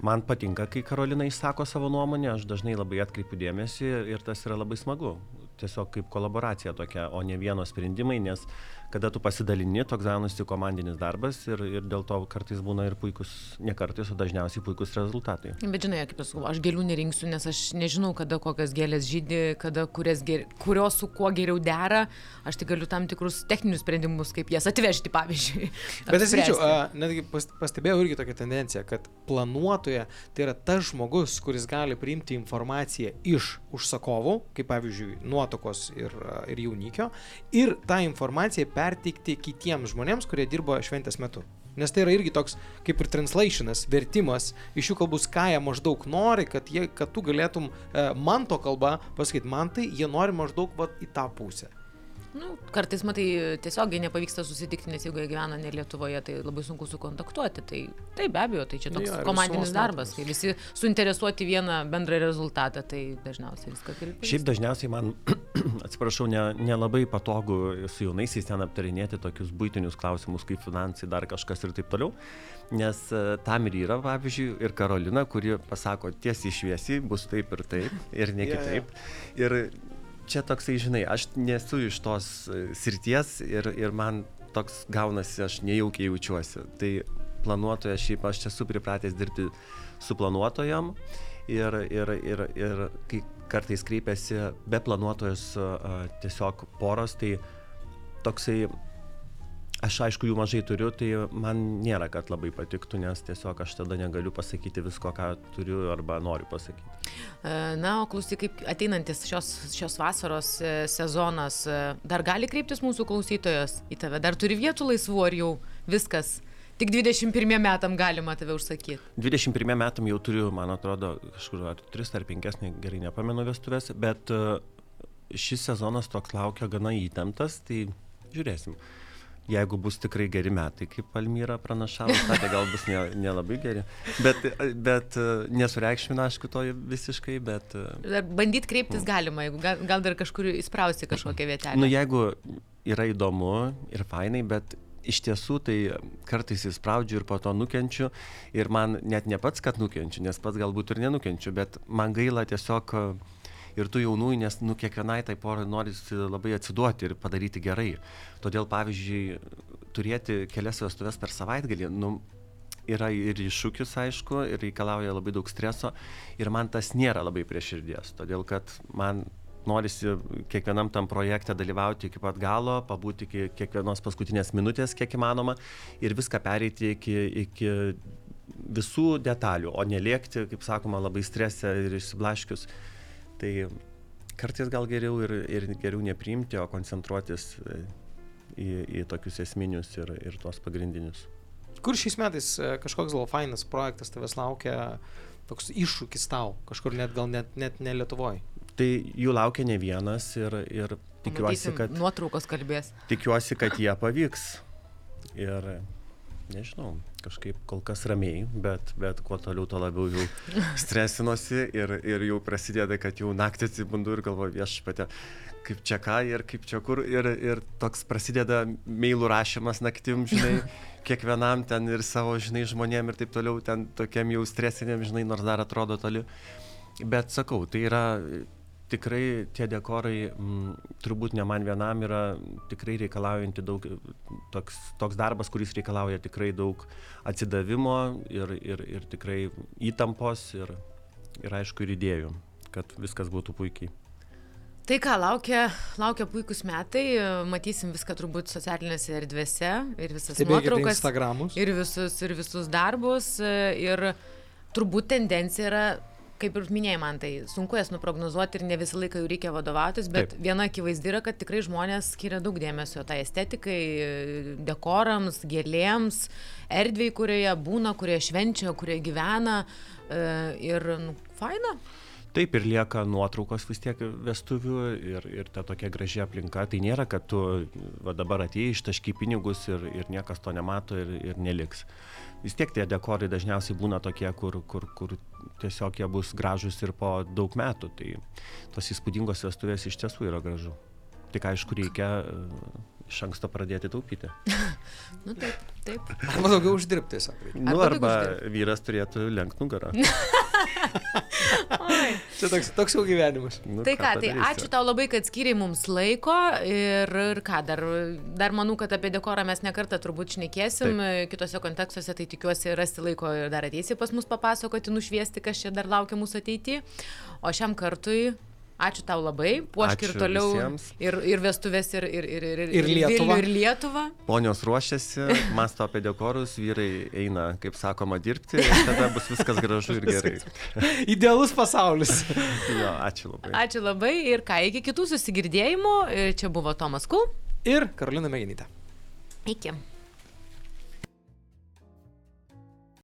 man patinka, kai Karolina išsako savo nuomonę, aš dažnai labai atkreipiu dėmesį ir tas yra labai smagu. Tiesiog kaip kolaboracija tokia, o ne vieno sprendimai, nes kada tu pasidalini, toks gaunasi komandinis darbas ir, ir dėl to kartais būna ir puikus, ne kartais, o dažniausiai puikus rezultatai. Bet žinai, kaip aš sakau, aš gėlių nerinksiu, nes aš nežinau, kada kokios gėlės žydi, kada kurias ger... kurios su kuo geriau dera. Aš tik galiu tam tikrus techninius sprendimus, kaip jas atvežti, pavyzdžiui. Bet aš sakyčiau, netgi pas- pastebėjau irgi tokią tendenciją, kad planuotoja tai yra tas žmogus, kuris gali priimti informaciją iš užsakovų, kaip pavyzdžiui, nuotokos ir, ir jaunikio, ir tą informaciją perteikti kitiems žmonėms, kurie dirbo šventės metu. Nes tai yra irgi toks kaip ir translationas, vertimas iš jų kalbus, ką jie maždaug nori, kad, jie, kad tu galėtum e, man to kalba pasakyti, man tai jie nori maždaug vat, į tą pusę. Nu, kartais, matai, tiesiogiai nepavyksta susitikti, nes jeigu jie gyvena ne Lietuvoje, tai labai sunku sukontaktuoti. Tai, tai be abejo, tai čia toks ir komandinis darbas, kai visi suinteresuoti vieną bendrą rezultatą, tai dažniausiai viską turi. Šiaip dažniausiai man, atsiprašau, nelabai ne nelabai patogu su jaunaisiais ten aptarinėti tokius būtinius klausimus kaip finansai, dar kažkas ir taip toliau. Nes e, tam ir yra, pavyzdžiui, ir Karolina, kuri pasako tiesiai šviesiai, bus taip ir taip, ir ne Jo, jo. kitaip. Ir čia toksai, žinai, aš nesu iš tos e, srities ir, ir man toks gaunasi, aš nejaukiai jaučiuosi. Tai planuotoja, šiaip aš esu pripratęs dirbti su planuotojam ir, ir, ir, ir kai kartais kreipiasi be planuotojos a, tiesiog poros, tai toksai, aš aišku jų mažai turiu, tai man nėra, kad labai patiktų, nes tiesiog aš tada negaliu pasakyti visko, ką turiu arba noriu pasakyti. E, Na, o klausyk, kaip ateinantis šios, šios vasaros e, sezonas, e, dar gali kreiptis mūsų klausytojas į tave? Dar turi vietų laisvų ar jau viskas? Tik 21 metam galima tave užsakyti. 21 metam jau turiu, man atrodo, kažkur ar 3 ar 5, ne, gerai nepamenu vestuvės, bet šis sezonas toks laukia gana įtemptas, tai žiūrėsim. Jeigu bus tikrai geri metai, kaip Palmyra pranašavo, tai gal bus ne, nelabai geri. Bet, bet nesureikšmina, aišku, to visiškai, bet... Bandyt kreiptis galima, jeigu gal, gal dar kažkur įsprausti kažkokią vietelę. Nu, jeigu yra įdomu ir fainai, bet iš tiesų tai kartais įspraudžiu ir po to nukenčiu ir man net ne pats, kad nukenčiu, nes pats galbūt ir nenukenčiu, bet man gaila tiesiog ir tų jaunųjų, nes nu, kiekvienai tai porai norisi labai atsiduoti ir padaryti gerai. Todėl, pavyzdžiui, turėti kelias vestuves per savaitgalį, nu, yra ir iššūkis, aišku, ir reikalauja labai daug streso, ir man tas nėra labai prie širdies, todėl kad man norisi kiekvienam tam projekte dalyvauti iki pat galo, pabūti iki kiekvienos paskutinės minutės, kiek įmanoma, ir viską pereiti iki, iki visų detalių, o nelėkti, kaip sakoma, labai stresę ir išsiblaškius. Tai kartais gal geriau ir, ir geriau nepriimti, o koncentruotis e, į, į tokius esminius ir, ir tuos pagrindinius. Kur šiais metais e, kažkoks gal fainas projektas tavęs laukia, toks iššūkis tau, kažkur net gal net, net ne Lietuvoje? Tai jų laukia ne vienas ir, ir tikiuosi, Matysim, kad, Nuotraukos kalbės. tikiuosi, kad jie pavyks. Ir nežinau, kažkaip kol kas ramiai, bet, bet kuo toliau, tuo labiau jau stresinosi ir, ir jau prasideda, kad jau naktį atsibundu ir galvoju viešpatė, kaip čia ką ir kaip čia kur. Ir, ir toks prasideda mailų rašymas naktim, žinai, kiekvienam ten ir savo, žinai, žmonėm ir taip toliau, ten tokiam jau stresiniam, žinai, nors dar atrodo toli. Bet sakau, tai yra tikrai tie dekorai m, mm, turbūt ne man vienam yra tikrai reikalaujanti daug, toks, toks darbas, kuris reikalauja tikrai daug atsidavimo ir, ir, ir tikrai įtampos ir, ir aišku ir idėjų, kad viskas būtų puikiai. Tai ką, laukia, laukia puikus metai, matysim viską turbūt socialinėse erdvėse ir visas Stebėkite nuotraukas. Instagramus. Ir visus, ir visus darbus. Ir turbūt tendencija yra kaip ir minėjai man tai sunku jas nuprognozuoti ir ne visą laiką jų reikia vadovautis, bet viena akivaizdi yra, kad tikrai žmonės skiria daug dėmesio tai estetikai, dekorams, gėlėms, erdvėjai, kurioje būna, kurioje švenčia, kurioje gyvena e, ir nu, faina. Taip ir lieka nuotraukos vis tiek vestuvių ir, ir ta tokia graži aplinka. Tai nėra, kad tu va, dabar atėjai ištašky pinigus ir, ir niekas to nemato ir, ir neliks. Vis tiek tie dekorai dažniausiai būna tokie, kur, kur, kur tiesiog jie bus gražus ir po daug metų. Tai tos įspūdingos vestuvės iš tiesų yra gražu. Tik aišku, reikia iš anksto pradėti taupyti. nu taip, taip. Arba daugiau uždirbti tiesiog. Nu, arba vyras turėtų lenkti nugarą. Čia toks, toks jau gyvenimas. Nu, tai ką, ką tai ačiū tau labai, kad skiriai mums laiko ir, ir ką, dar, dar manau, kad apie dekorą mes nekartą turbūt šnekėsim, Taip. kitose kontekstuose, tai tikiuosi rasti laiko ir dar ateisi pas mus papasakoti, nušviesti, kas čia dar laukia mūsų ateityje. O šiam kartui Ačiū tau labai, puošk ir toliau visiems. ir, ir vestuvės, ir, ir, ir, ir, ir Lietuvą. Ir Lietuvą. Ponios ruošiasi, masto apie dekorus, vyrai eina, kaip sakoma, dirbti ir tada bus viskas gražu ir gerai. Idealus pasaulis. jo, ačiū labai. Ačiū labai ir ką, iki kitų susigirdėjimų. Čia buvo Tomas Kul. Ir Karolina Meginytė. Iki.